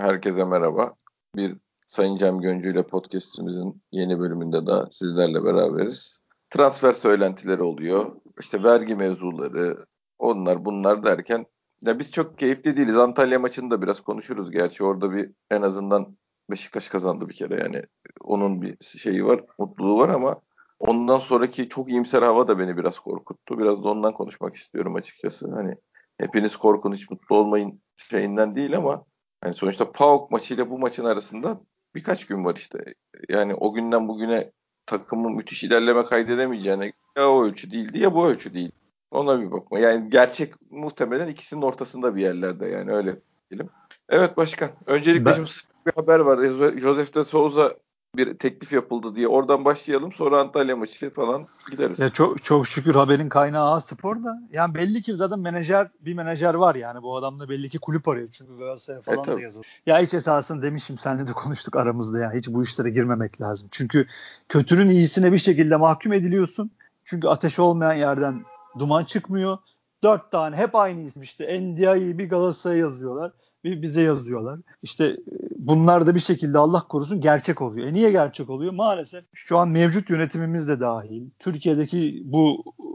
Herkese merhaba. Bir Sayın Cem Göncü ile podcastimizin yeni bölümünde daha sizlerle beraberiz. Transfer söylentileri oluyor. İşte vergi mevzuları, onlar bunlar derken ya biz çok keyifli değiliz. Antalya maçını da biraz konuşuruz gerçi. Orada bir en azından Beşiktaş kazandı bir kere yani. Onun bir şeyi var, mutluluğu var ama ondan sonraki çok iyimser hava da beni biraz korkuttu. Biraz da ondan konuşmak istiyorum açıkçası. Hani hepiniz korkun hiç mutlu olmayın şeyinden değil ama yani sonuçta PAOK maçıyla bu maçın arasında birkaç gün var işte. Yani o günden bugüne takımın müthiş ilerleme kaydedemeyeceğine ya o ölçü değildi ya bu ölçü değil. Ona bir bakma. Yani gerçek muhtemelen ikisinin ortasında bir yerlerde yani öyle diyelim. Evet başkan. Öncelikle ben... şimdi bir haber var. Joseph de Souza bir teklif yapıldı diye. Oradan başlayalım. Sonra Antalya maçı falan gideriz. Ya çok çok şükür haberin kaynağı A Spor da. Yani belli ki zaten menajer bir menajer var yani. Bu adam da belli ki kulüp arıyor. Çünkü Galatasaray falan e, da yazıldı. Ya hiç esasında demişim seninle de konuştuk aramızda ya. Hiç bu işlere girmemek lazım. Çünkü kötünün iyisine bir şekilde mahkum ediliyorsun. Çünkü ateş olmayan yerden duman çıkmıyor. Dört tane hep aynı isim işte. NDI'yi bir Galatasaray'a yazıyorlar bize yazıyorlar. İşte e, bunlar da bir şekilde Allah korusun gerçek oluyor. E niye gerçek oluyor? Maalesef şu an mevcut yönetimimiz de dahil. Türkiye'deki bu e,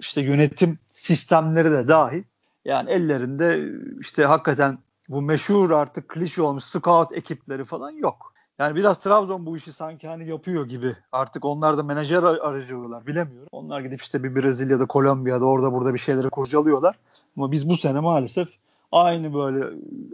işte yönetim sistemleri de dahil. Yani ellerinde işte hakikaten bu meşhur artık klişe olmuş scout ekipleri falan yok. Yani biraz Trabzon bu işi sanki hani yapıyor gibi. Artık onlar da menajer aracılıyorlar bilemiyorum. Onlar gidip işte bir Brezilya'da, Kolombiya'da orada burada bir şeyleri kurcalıyorlar. Ama biz bu sene maalesef aynı böyle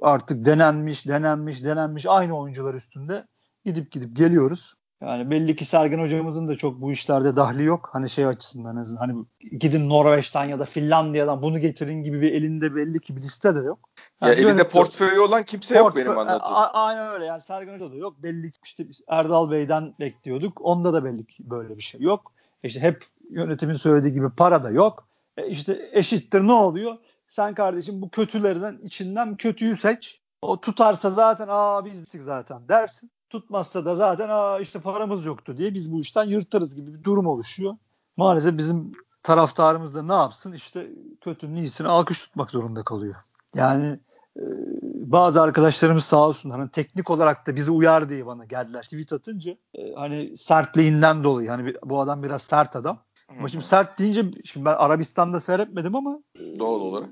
artık denenmiş, denenmiş, denenmiş aynı oyuncular üstünde gidip gidip geliyoruz. Yani belli ki Sergen hocamızın da çok bu işlerde dahli yok. Hani şey açısından hani gidin Norveç'ten ya da Finlandiya'dan bunu getirin gibi bir elinde belli ki bir liste de yok. Yani ya elinde portföyü olan kimse portföy, yok benim anladığım. A, aynen öyle yani Sergen Hoca da yok. Belli ki işte Erdal Bey'den bekliyorduk. Onda da belli ki böyle bir şey yok. İşte hep yönetimin söylediği gibi para da yok. E işte eşittir ne oluyor? Sen kardeşim bu kötülerden içinden kötüyü seç. O tutarsa zaten aa bizdik zaten dersin. Tutmazsa da zaten aa işte paramız yoktu diye biz bu işten yırtarız gibi bir durum oluşuyor. Maalesef bizim taraftarımız da ne yapsın işte kötünün iyisini alkış tutmak zorunda kalıyor. Yani e, bazı arkadaşlarımız sağ olsun hani teknik olarak da bizi uyar diye bana geldiler tweet atınca e, hani sertliğinden dolayı hani bu adam biraz sert adam ama şimdi sert deyince şimdi ben Arabistan'da seyretmedim ama doğal olarak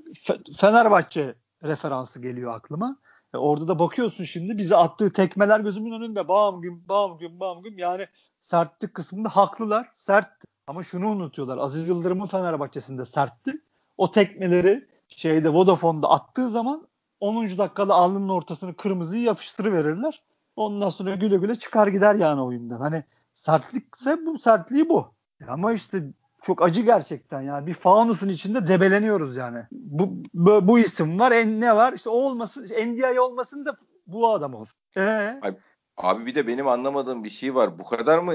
Fenerbahçe referansı geliyor aklıma. E orada da bakıyorsun şimdi bize attığı tekmeler gözümün önünde. Bam gün, bam gün, bam gün. Yani sertlik kısmında haklılar. Sert. Ama şunu unutuyorlar. Aziz Yıldırım'ın Fenerbahçe'sinde sertti. O tekmeleri şeyde Vodafone'da attığı zaman 10. dakikada alnının ortasını kırmızıyı yapıştırıverirler. Ondan sonra güle güle çıkar gider yani oyundan. Hani sertlikse bu sertliği bu. Ama işte çok acı gerçekten yani bir fanusun içinde debeleniyoruz yani. Bu bu, bu isim var, en ne var? İşte o olmasın, NDI olmasın da bu adam olsun. Ee? Abi bir de benim anlamadığım bir şey var. Bu kadar mı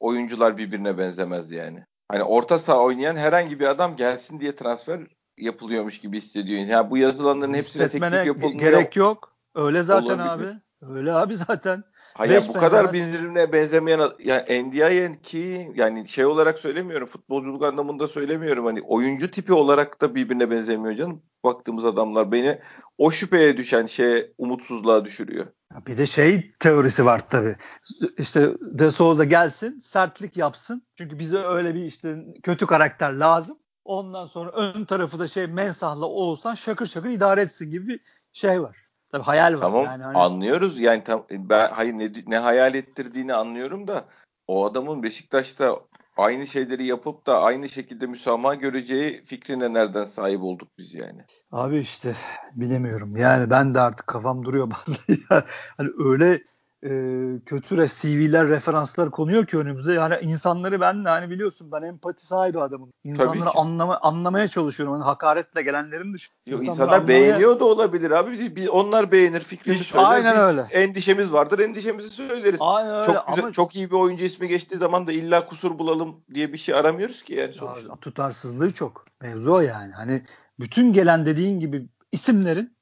oyuncular birbirine benzemez yani? Hani orta saha oynayan herhangi bir adam gelsin diye transfer yapılıyormuş gibi hissediyor. Yani bu yazılanların hepsine teklif yapılmıyor. Gerek yok. Öyle zaten Olabilir. abi. Öyle abi zaten. Hayır bu kadar birbirine benzemeyen yani NDI'nin ki yani şey olarak söylemiyorum futbolculuk anlamında söylemiyorum hani oyuncu tipi olarak da birbirine benzemiyor canım baktığımız adamlar beni o şüpheye düşen şey umutsuzluğa düşürüyor. Bir de şey teorisi var tabi. İşte De Souza gelsin, sertlik yapsın. Çünkü bize öyle bir işte kötü karakter lazım. Ondan sonra ön tarafı da şey mensahla olsan şakır şakır idare etsin gibi bir şey var. Tabii hayal var. Tamam yani hani... anlıyoruz yani tam, ben hayır ne, ne hayal ettirdiğini anlıyorum da o adamın Beşiktaş'ta aynı şeyleri yapıp da aynı şekilde müsamaha göreceği fikrine nereden sahip olduk biz yani? Abi işte bilemiyorum. Yani ben de artık kafam duruyor bazen. hani öyle e, kötü CV'ler, referanslar konuyor ki önümüze. Yani insanları ben de hani biliyorsun ben empati sahibi adamım. İnsanları anlama, anlamaya çalışıyorum. Hani hakaretle gelenlerin dışında. Yok, insanlar anlamaya... beğeniyor da olabilir abi. Bir, onlar beğenir fikrini Hiç, söyler. Aynen Biz öyle. endişemiz vardır. Endişemizi söyleriz. Aynen öyle. Çok güzel, ama... çok iyi bir oyuncu ismi geçtiği zaman da illa kusur bulalım diye bir şey aramıyoruz ki yani sonuçta. tutarsızlığı çok. Mevzu o yani. Hani bütün gelen dediğin gibi isimlerin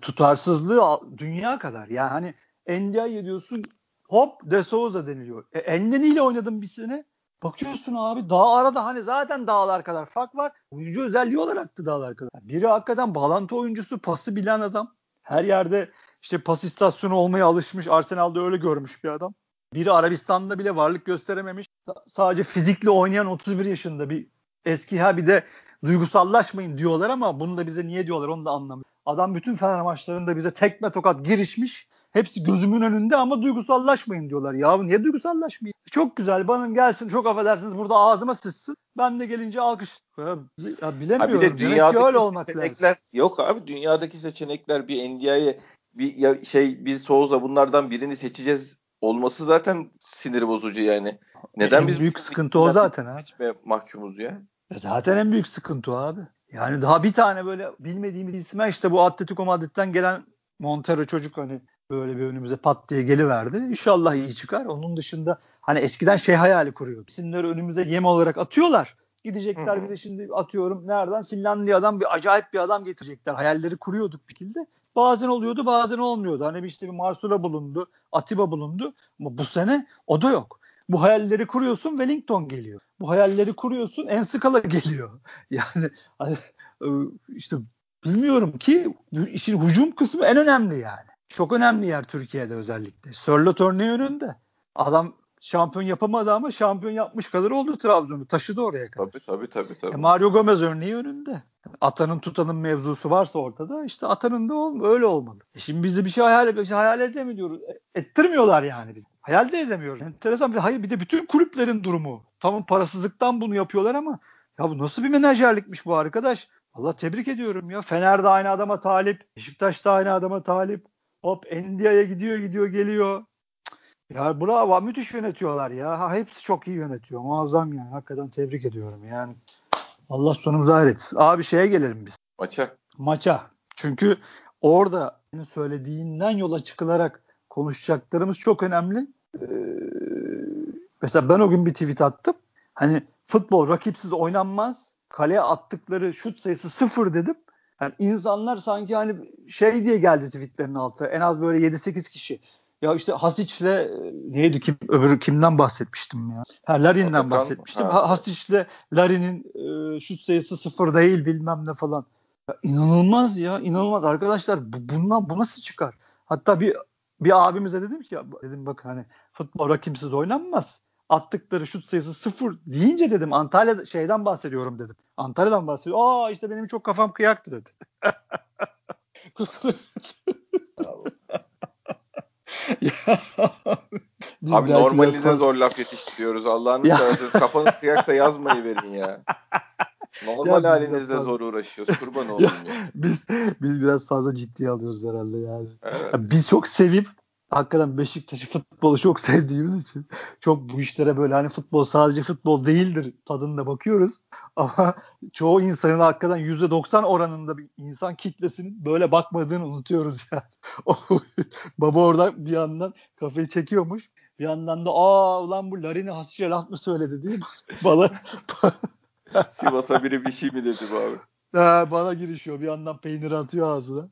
tutarsızlığı dünya kadar. Yani hani NDI ediyorsun hop De Souza deniliyor. E, Endeni ile oynadın bir sene. Bakıyorsun abi dağ arada hani zaten dağlar kadar fark var. Oyuncu özelliği olarak da dağlar kadar. Biri hakikaten bağlantı oyuncusu, pası bilen adam. Her yerde işte pas istasyonu olmaya alışmış. Arsenal'da öyle görmüş bir adam. Biri Arabistan'da bile varlık gösterememiş. sadece fizikli oynayan 31 yaşında bir eski ha bir de duygusallaşmayın diyorlar ama bunu da bize niye diyorlar onu da anlamıyorum. Adam bütün Fener maçlarında bize tekme tokat girişmiş. Hepsi gözümün önünde ama duygusallaşmayın diyorlar. Ya niye duygusallaşmayın? Çok güzel bana gelsin çok affedersiniz burada ağzıma sıçsın. Ben de gelince alkış. Ya, ya bilemiyorum. Abi de dünyadaki öyle olmak seçenekler, lazım. Yok abi dünyadaki seçenekler bir NDI'ye bir ya şey bir Souza bunlardan birini seçeceğiz olması zaten sinir bozucu yani. Neden en biz büyük sıkıntı o zaten ha. mahkumuz ya. E zaten en büyük sıkıntı o abi. Yani daha bir tane böyle bilmediğimiz isme işte bu Atletico Madrid'den gelen Montero çocuk hani böyle bir önümüze pat diye geliverdi. İnşallah iyi çıkar. Onun dışında hani eskiden şey hayali kuruyor. İsimleri önümüze yem olarak atıyorlar. Gidecekler bir de şimdi atıyorum nereden Finlandiya'dan bir acayip bir adam getirecekler. Hayalleri kuruyorduk bir şekilde. Bazen oluyordu bazen olmuyordu. Hani işte bir Marsula bulundu, Atiba bulundu. Ama bu sene o da yok. Bu hayalleri kuruyorsun Wellington geliyor. Bu hayalleri kuruyorsun Enskala geliyor. Yani hani, e, işte bilmiyorum ki işin hücum kısmı en önemli yani. Çok önemli yer Türkiye'de özellikle. Sörlot örneği önünde. Adam şampiyon yapamadı ama şampiyon yapmış kadar oldu Trabzon'u. Taşıdı oraya kadar. Tabii tabii tabii. tabii. E Mario Gomez örneği önünde. Atanın tutanın mevzusu varsa ortada işte atanın da ol, öyle olmalı. E şimdi bizi bir şey hayal, bir şey hayal edemiyoruz. E, ettirmiyorlar yani biz. Hayal de edemiyoruz. Enteresan bir hayır bir de bütün kulüplerin durumu. Tamam parasızlıktan bunu yapıyorlar ama ya bu nasıl bir menajerlikmiş bu arkadaş? Allah tebrik ediyorum ya. Fener'de aynı adama talip. Beşiktaş'ta aynı adama talip. Hop Endia'ya gidiyor gidiyor geliyor. Ya bravo müthiş yönetiyorlar ya. Ha, hepsi çok iyi yönetiyor. Muazzam yani. Hakikaten tebrik ediyorum yani. Allah sonumuzu hayretsin. Abi şeye gelelim biz. Maça. Maça. Çünkü orada söylediğinden yola çıkılarak konuşacaklarımız çok önemli. Ee, mesela ben o gün bir tweet attım. Hani futbol rakipsiz oynanmaz. Kaleye attıkları şut sayısı sıfır dedim. Yani insanlar sanki hani şey diye geldi tweetlerin altı. En az böyle 7-8 kişi. Ya işte Hasic'le e, neydi kim öbürü kimden bahsetmiştim ya? Ha Larin'den bahsetmiştim. Ha. Hasic'le Larin'in e, şut sayısı sıfır değil bilmem ne falan. Ya inanılmaz ya inanılmaz arkadaşlar bu, bundan bu nasıl çıkar? Hatta bir bir abimize dedim ki dedim bak hani futbol rakimsiz oynanmaz. Attıkları şut sayısı sıfır deyince dedim Antalya şeyden bahsediyorum dedim. Antalya'dan bahsediyor. Aa işte benim çok kafam kıyaktı dedi. Kusura Abi normalinize biraz... zor laf yetiştiriyoruz. Allah'ını seversen kafanız kıyaksa yazmayı verin ya. Normal ya halinizde zor uğraşıyoruz. Kurban olayım ya, ya. Biz biz biraz fazla ciddiye alıyoruz herhalde yani. Evet. Ya biz çok sevip hakikaten Beşiktaş'ı futbolu çok sevdiğimiz için çok bu işlere böyle hani futbol sadece futbol değildir tadında bakıyoruz. Ama çoğu insanın hakikaten %90 oranında bir insan kitlesinin böyle bakmadığını unutuyoruz yani. Baba orada bir yandan kafayı çekiyormuş. Bir yandan da aa ulan bu Larin'i hasişe laf mı söyledi değil mi? Bana Sivas'a biri bir şey mi dedi bu abi? Ha, bana girişiyor. Bir yandan peynir atıyor ağzına.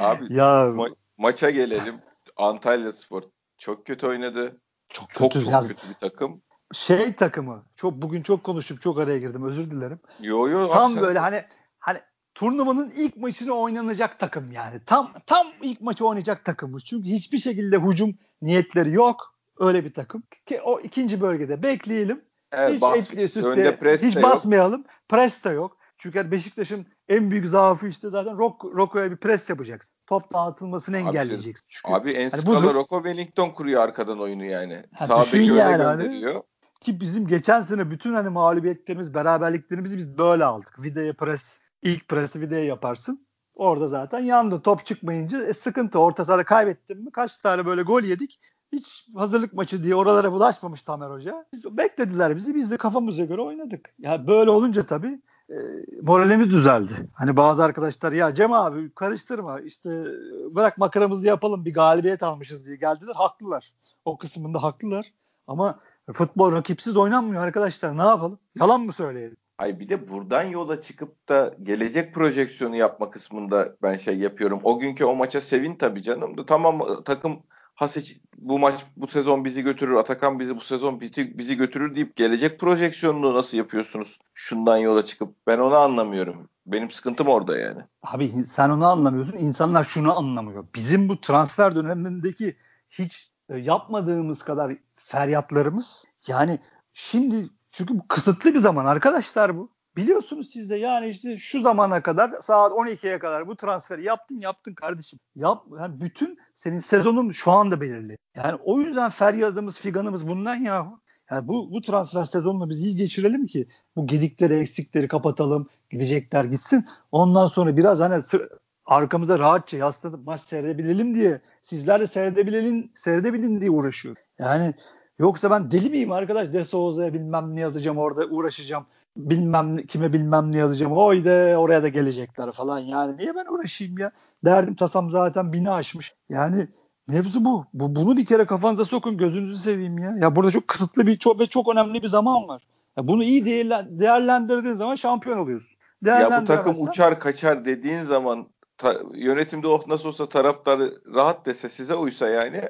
abi ya ma- maça gelelim. Antalya Spor çok kötü oynadı. Çok çok, kötü, çok yaz... kötü bir takım. Şey takımı. Çok bugün çok konuşup çok araya girdim. Özür dilerim. Yo yo. Tam abi, böyle sen... hani hani turnuvanın ilk maçını oynanacak takım yani. Tam tam ilk maçı oynayacak takımmış. Çünkü hiçbir şekilde hücum niyetleri yok. Öyle bir takım. Ki o ikinci bölgede bekleyelim. Evet, hiç bas, etli, sütle, hiç basmayalım. Yok. Pres de yok. Çünkü Beşiktaş'ın en büyük zaafı işte zaten Rocco'ya bir pres yapacaksın. Top dağıtılmasını abi engelleyeceksin. Çünkü, abi en hani skala Rocco Wellington kuruyor arkadan oyunu yani. Ha, Sağ beki yani, hani gönderiyor. Hani, ki bizim geçen sene bütün hani mağlubiyetlerimiz, beraberliklerimizi biz böyle aldık. Videoya pres, ilk presi videoya yaparsın. Orada zaten yandı. Top çıkmayınca e, sıkıntı. Orta sahada kaybettim mi? Kaç tane böyle gol yedik. Hiç hazırlık maçı diye oralara bulaşmamış Tamer Hoca. Biz, beklediler bizi. Biz de kafamıza göre oynadık. Ya yani böyle olunca tabii e, moralimiz düzeldi. Hani bazı arkadaşlar ya Cem abi karıştırma işte bırak makaramızı yapalım bir galibiyet almışız diye geldiler. Haklılar. O kısmında haklılar. Ama futbol rakipsiz oynanmıyor arkadaşlar. Ne yapalım? Yalan mı söyleyelim? Ay bir de buradan yola çıkıp da gelecek projeksiyonu yapma kısmında ben şey yapıyorum. O günkü o maça sevin tabii canım tamam takım Hasic bu maç bu sezon bizi götürür, Atakan bizi bu sezon bizi, bizi götürür deyip gelecek projeksiyonunu nasıl yapıyorsunuz? Şundan yola çıkıp ben onu anlamıyorum. Benim sıkıntım orada yani. Abi sen onu anlamıyorsun. İnsanlar şunu anlamıyor. Bizim bu transfer dönemindeki hiç e, yapmadığımız kadar feryatlarımız yani şimdi çünkü bu kısıtlı bir zaman arkadaşlar bu. Biliyorsunuz siz de yani işte şu zamana kadar saat 12'ye kadar bu transferi yaptın yaptın kardeşim. Yap yani bütün senin sezonun şu anda belirli. Yani o yüzden feryadımız figanımız bundan ya. Yani bu, bu transfer sezonunu biz iyi geçirelim ki bu gedikleri eksikleri kapatalım. Gidecekler gitsin. Ondan sonra biraz hani sır, arkamıza rahatça yaslatıp maç seyredebilelim diye sizler de seyredebilelim, seyredebilin diye uğraşıyor. Yani yoksa ben deli miyim arkadaş? De Souza'ya bilmem ne yazacağım orada uğraşacağım bilmem kime bilmem ne yazacağım. Oy de oraya da gelecekler falan. Yani niye ben uğraşayım ya? Derdim tasam zaten bini aşmış. Yani mevzu bu. bu. Bunu bir kere kafanıza sokun gözünüzü seveyim ya. Ya burada çok kısıtlı bir çok ve çok önemli bir zaman var. Ya bunu iyi değerlendirdiğin zaman şampiyon oluyorsun. Ya bu takım uçar kaçar dediğin zaman ta, yönetimde oh nasıl olsa taraftarı rahat dese size uysa yani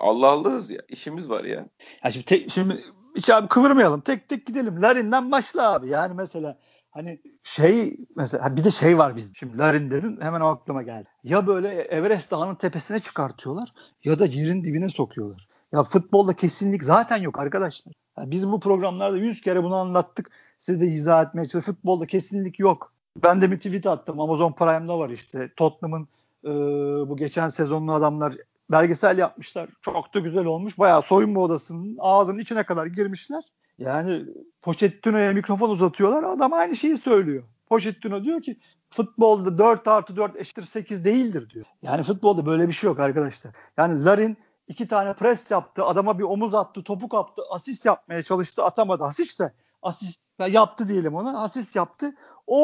Allah Allah'ız ya işimiz var ya. Ya şimdi, te, şimdi hiç abi kıvırmayalım. Tek tek gidelim. Larin'den başla abi. Yani mesela hani şey mesela bir de şey var bizim. Şimdi Larin hemen aklıma geldi. Ya böyle Everest Dağı'nın tepesine çıkartıyorlar ya da yerin dibine sokuyorlar. Ya futbolda kesinlik zaten yok arkadaşlar. Yani biz bu programlarda yüz kere bunu anlattık. Siz de izah etmeye çalıştık. Futbolda kesinlik yok. Ben de bir tweet attım. Amazon Prime'da var işte. Tottenham'ın e, bu geçen sezonlu adamlar belgesel yapmışlar. Çok da güzel olmuş. Bayağı soyunma odasının ağzının içine kadar girmişler. Yani Pochettino'ya mikrofon uzatıyorlar. Adam aynı şeyi söylüyor. Pochettino diyor ki futbolda 4 artı 4 eşittir 8 değildir diyor. Yani futbolda böyle bir şey yok arkadaşlar. Yani Larin iki tane pres yaptı. Adama bir omuz attı. Topu kaptı. Asist yapmaya çalıştı. Atamadı. Asist de asist yaptı diyelim ona. Asist yaptı. O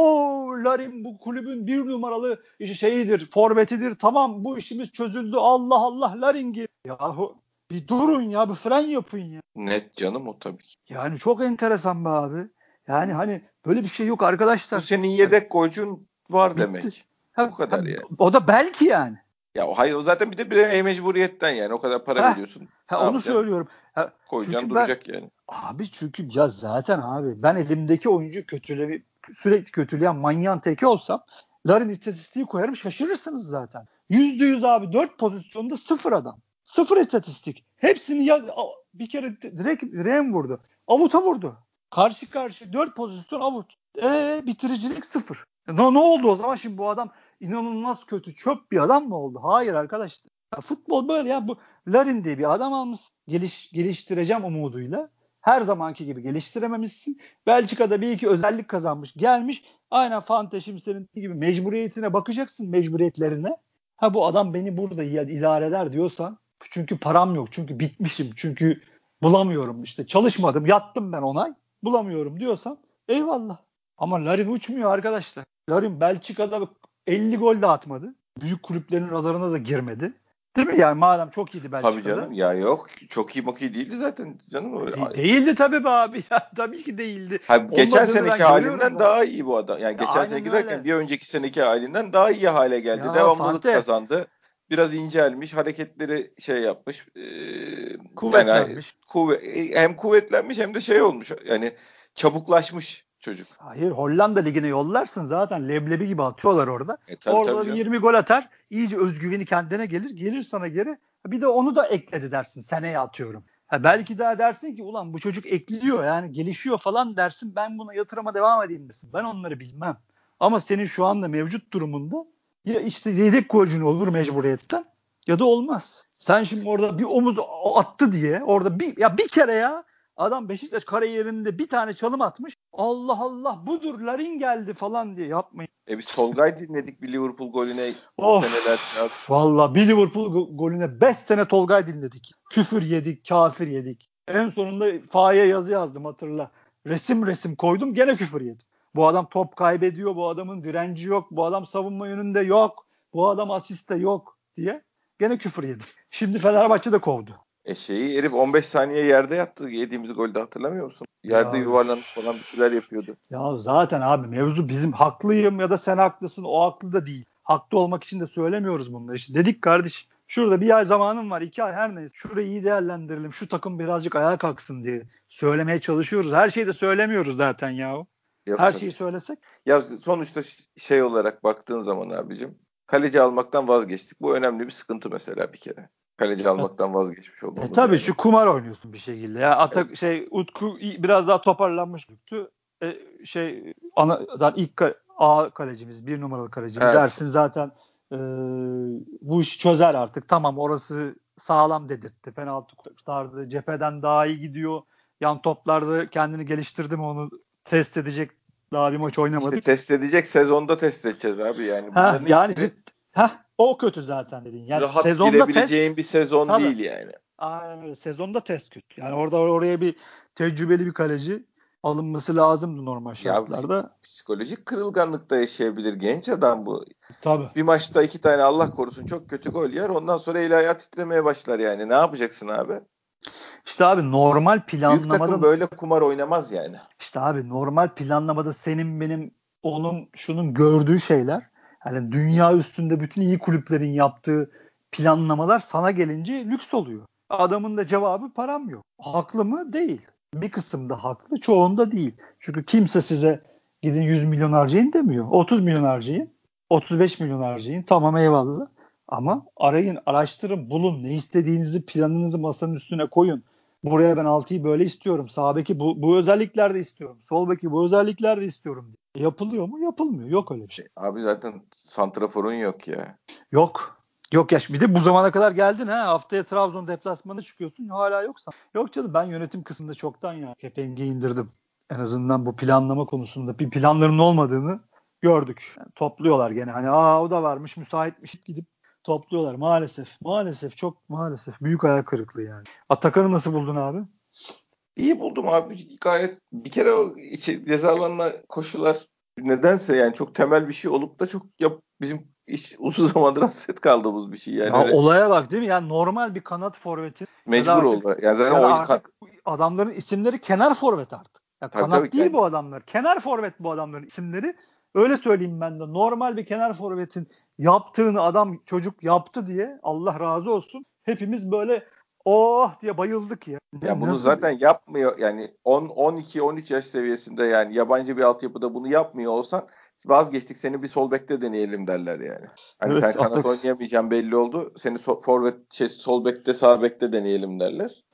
Larin bu kulübün bir numaralı şeyidir, forvetidir. Tamam bu işimiz çözüldü. Allah Allah Larin gir. Yahu bir durun ya bir fren yapın ya. Net canım o tabii Yani çok enteresan be abi. Yani hani böyle bir şey yok arkadaşlar. Bu senin yedek golcün var Bitti. demek. Ha, bu kadar ha, yani. O da belki yani. Ya hayır o zaten bir de bir mecburiyetten yani o kadar para ha, veriyorsun. Ha, onu yapacaksın? söylüyorum. Ha, Koyacaksın duracak ben, yani. Abi çünkü ya zaten abi ben elimdeki oyuncu kötüle sürekli kötüleyen manyan teki olsam Larin istatistiği koyarım şaşırırsınız zaten. Yüzde yüz abi dört pozisyonda sıfır adam. Sıfır istatistik. Hepsini ya, bir kere direkt direğe vurdu? Avuta vurdu. Karşı karşı dört pozisyon avut. Eee bitiricilik sıfır. Ne, ne oldu o zaman şimdi bu adam inanılmaz kötü çöp bir adam mı oldu? Hayır arkadaşlar. Ya futbol böyle ya bu Larin diye bir adam almış geliş, geliştireceğim umuduyla. Her zamanki gibi geliştirememişsin. Belçika'da bir iki özellik kazanmış gelmiş. Aynen Fanteşim senin gibi mecburiyetine bakacaksın mecburiyetlerine. Ha bu adam beni burada idare eder diyorsan çünkü param yok çünkü bitmişim çünkü bulamıyorum işte çalışmadım yattım ben onay bulamıyorum diyorsan eyvallah. Ama Larin uçmuyor arkadaşlar. Larin Belçika'da 50 gol de atmadı. Büyük kulüplerin radarına da girmedi. Değil mi yani madem çok iyiydi Belçika'da. Tabii canım ya yok çok iyi maki değildi zaten canım. De- değildi tabii be abi ya tabii ki değildi. Ha, geçen seneki halinden daha iyi bu adam. Yani ya geçen seneki derken bir önceki seneki halinden daha iyi hale geldi. Ya, Devamlılık Fatih. kazandı. Biraz incelmiş, hareketleri şey yapmış. E, kuvvetlenmiş. Yani, kuvvet, hem kuvvetlenmiş hem de şey olmuş. Yani çabuklaşmış çocuk. Hayır Hollanda ligine yollarsın zaten leblebi gibi atıyorlar orada. E, tabii, orada tabii 20 gol atar. iyice özgüveni kendine gelir. Gelir sana geri. Bir de onu da ekledi dersin. Seneye atıyorum. Ha belki daha dersin ki ulan bu çocuk ekliyor yani gelişiyor falan dersin. Ben buna yatırıma devam edeyim desin. Ben onları bilmem. Ama senin şu anda mevcut durumunda ya işte yedek golcün olur mecburiyetten ya da olmaz. Sen şimdi orada bir omuz attı diye orada bir ya bir kere ya Adam Beşiktaş kariyerinde bir tane çalım atmış. Allah Allah budur Larin geldi falan diye yapmayın. E biz Tolgay dinledik bir Liverpool golüne of, seneler. Valla bir Liverpool golüne 5 sene Tolgay dinledik. Küfür yedik, kafir yedik. En sonunda Fa'ya yazı yazdım hatırla. Resim resim koydum gene küfür yedim. Bu adam top kaybediyor, bu adamın direnci yok, bu adam savunma yönünde yok, bu adam asiste yok diye gene küfür yedim. Şimdi Fenerbahçe de kovdu. E şeyi herif 15 saniye yerde yattı yediğimiz golde hatırlamıyor musun? Yerde ya, yuvarlanıp falan bir şeyler yapıyordu. Ya zaten abi mevzu bizim haklıyım ya da sen haklısın o haklı da değil. Haklı olmak için de söylemiyoruz bunları. İşte dedik kardeş Şurada bir ay zamanım var. iki ay her neyse. Şurayı iyi değerlendirelim. Şu takım birazcık ayağa kalksın diye söylemeye çalışıyoruz. Her şeyi de söylemiyoruz zaten ya. Yok, her şeyi söylesek. Ya sonuçta şey olarak baktığın zaman abicim kaleci almaktan vazgeçtik. Bu önemli bir sıkıntı mesela bir kere. Kaleci almaktan vazgeçmiş olduk. E, tabii yani. şu kumar oynuyorsun bir şekilde. Ya atak evet. şey Utku biraz daha toparlanmış Utku. E, şey ana zaten ilk A kalecimiz, bir numaralı kalecimiz evet. dersin zaten e, bu işi çözer artık. Tamam orası sağlam dedirtti. Penaltı kurtardı. Cepheden daha iyi gidiyor. Yan toplarda kendini geliştirdi mi onu test edecek daha bir maç oynamadık. İşte test edecek sezonda test edeceğiz abi yani. Ha, yani ciddi, heh, o kötü zaten dedin. Yani Rahat sezonda test bir sezon tabii, değil yani. Aynen öyle. Sezonda test kötü. Yani orada oraya bir tecrübeli bir kaleci alınması lazımdı normal şartlarda. Ya, psikolojik kırılganlıkta yaşayabilir genç adam bu. Tabii. Bir maçta iki tane Allah korusun çok kötü gol yer. Ondan sonra eli ayağı titremeye başlar yani. Ne yapacaksın abi? İşte abi normal planlamada... Büyük takım böyle kumar oynamaz yani. İşte abi normal planlamada senin benim onun şunun gördüğü şeyler yani dünya üstünde bütün iyi kulüplerin yaptığı planlamalar sana gelince lüks oluyor. Adamın da cevabı param yok. Haklı mı? Değil. Bir kısımda haklı, çoğunda değil. Çünkü kimse size gidin 100 milyon harcayın demiyor. 30 milyon harcayın, 35 milyon harcayın. Tamam eyvallah. Ama arayın, araştırın, bulun. Ne istediğinizi, planınızı masanın üstüne koyun. Buraya ben 6'yı böyle istiyorum. Sağ beki bu, bu özellikler de istiyorum. Sol beki bu özellikler de istiyorum. Yapılıyor mu? Yapılmıyor. Yok öyle bir şey. Abi zaten santraforun yok ya. Yok. Yok ya bir de bu zamana kadar geldin ha. Haftaya Trabzon deplasmanı çıkıyorsun. Hala yoksa. Yok canım ben yönetim kısmında çoktan ya kepengi indirdim. En azından bu planlama konusunda bir planların olmadığını gördük. Yani topluyorlar gene hani aa o da varmış müsaitmiş gidip topluyorlar maalesef. Maalesef çok maalesef büyük ayak kırıklığı yani. Atakan'ı nasıl buldun abi? İyi buldum abi. Gayet bir kere o içi, ceza alanına koşular nedense yani çok temel bir şey olup da çok yap, bizim hiç uzun zamandır hasret kaldığımız bir şey yani. Ya olaya bak değil mi? Yani normal bir kanat forveti. Mecbur artık, oldu. Yani zaten ya artık adamların isimleri kenar forvet artık. Ya tabii, kanat tabii, değil yani. bu adamlar. Kenar forvet bu adamların isimleri. Öyle söyleyeyim ben de. Normal bir kenar forvetin yaptığını adam çocuk yaptı diye Allah razı olsun. Hepimiz böyle oh diye bayıldık ya. Ya bunu Nasıl? zaten yapmıyor yani 10 12 13 yaş seviyesinde yani yabancı bir altyapıda bunu yapmıyor olsan vazgeçtik seni bir sol bekte deneyelim derler yani. Hani evet, sen kanat atak... oynayamayacağın belli oldu. Seni so, forvet şey sol bekte sağ bekte deneyelim derler.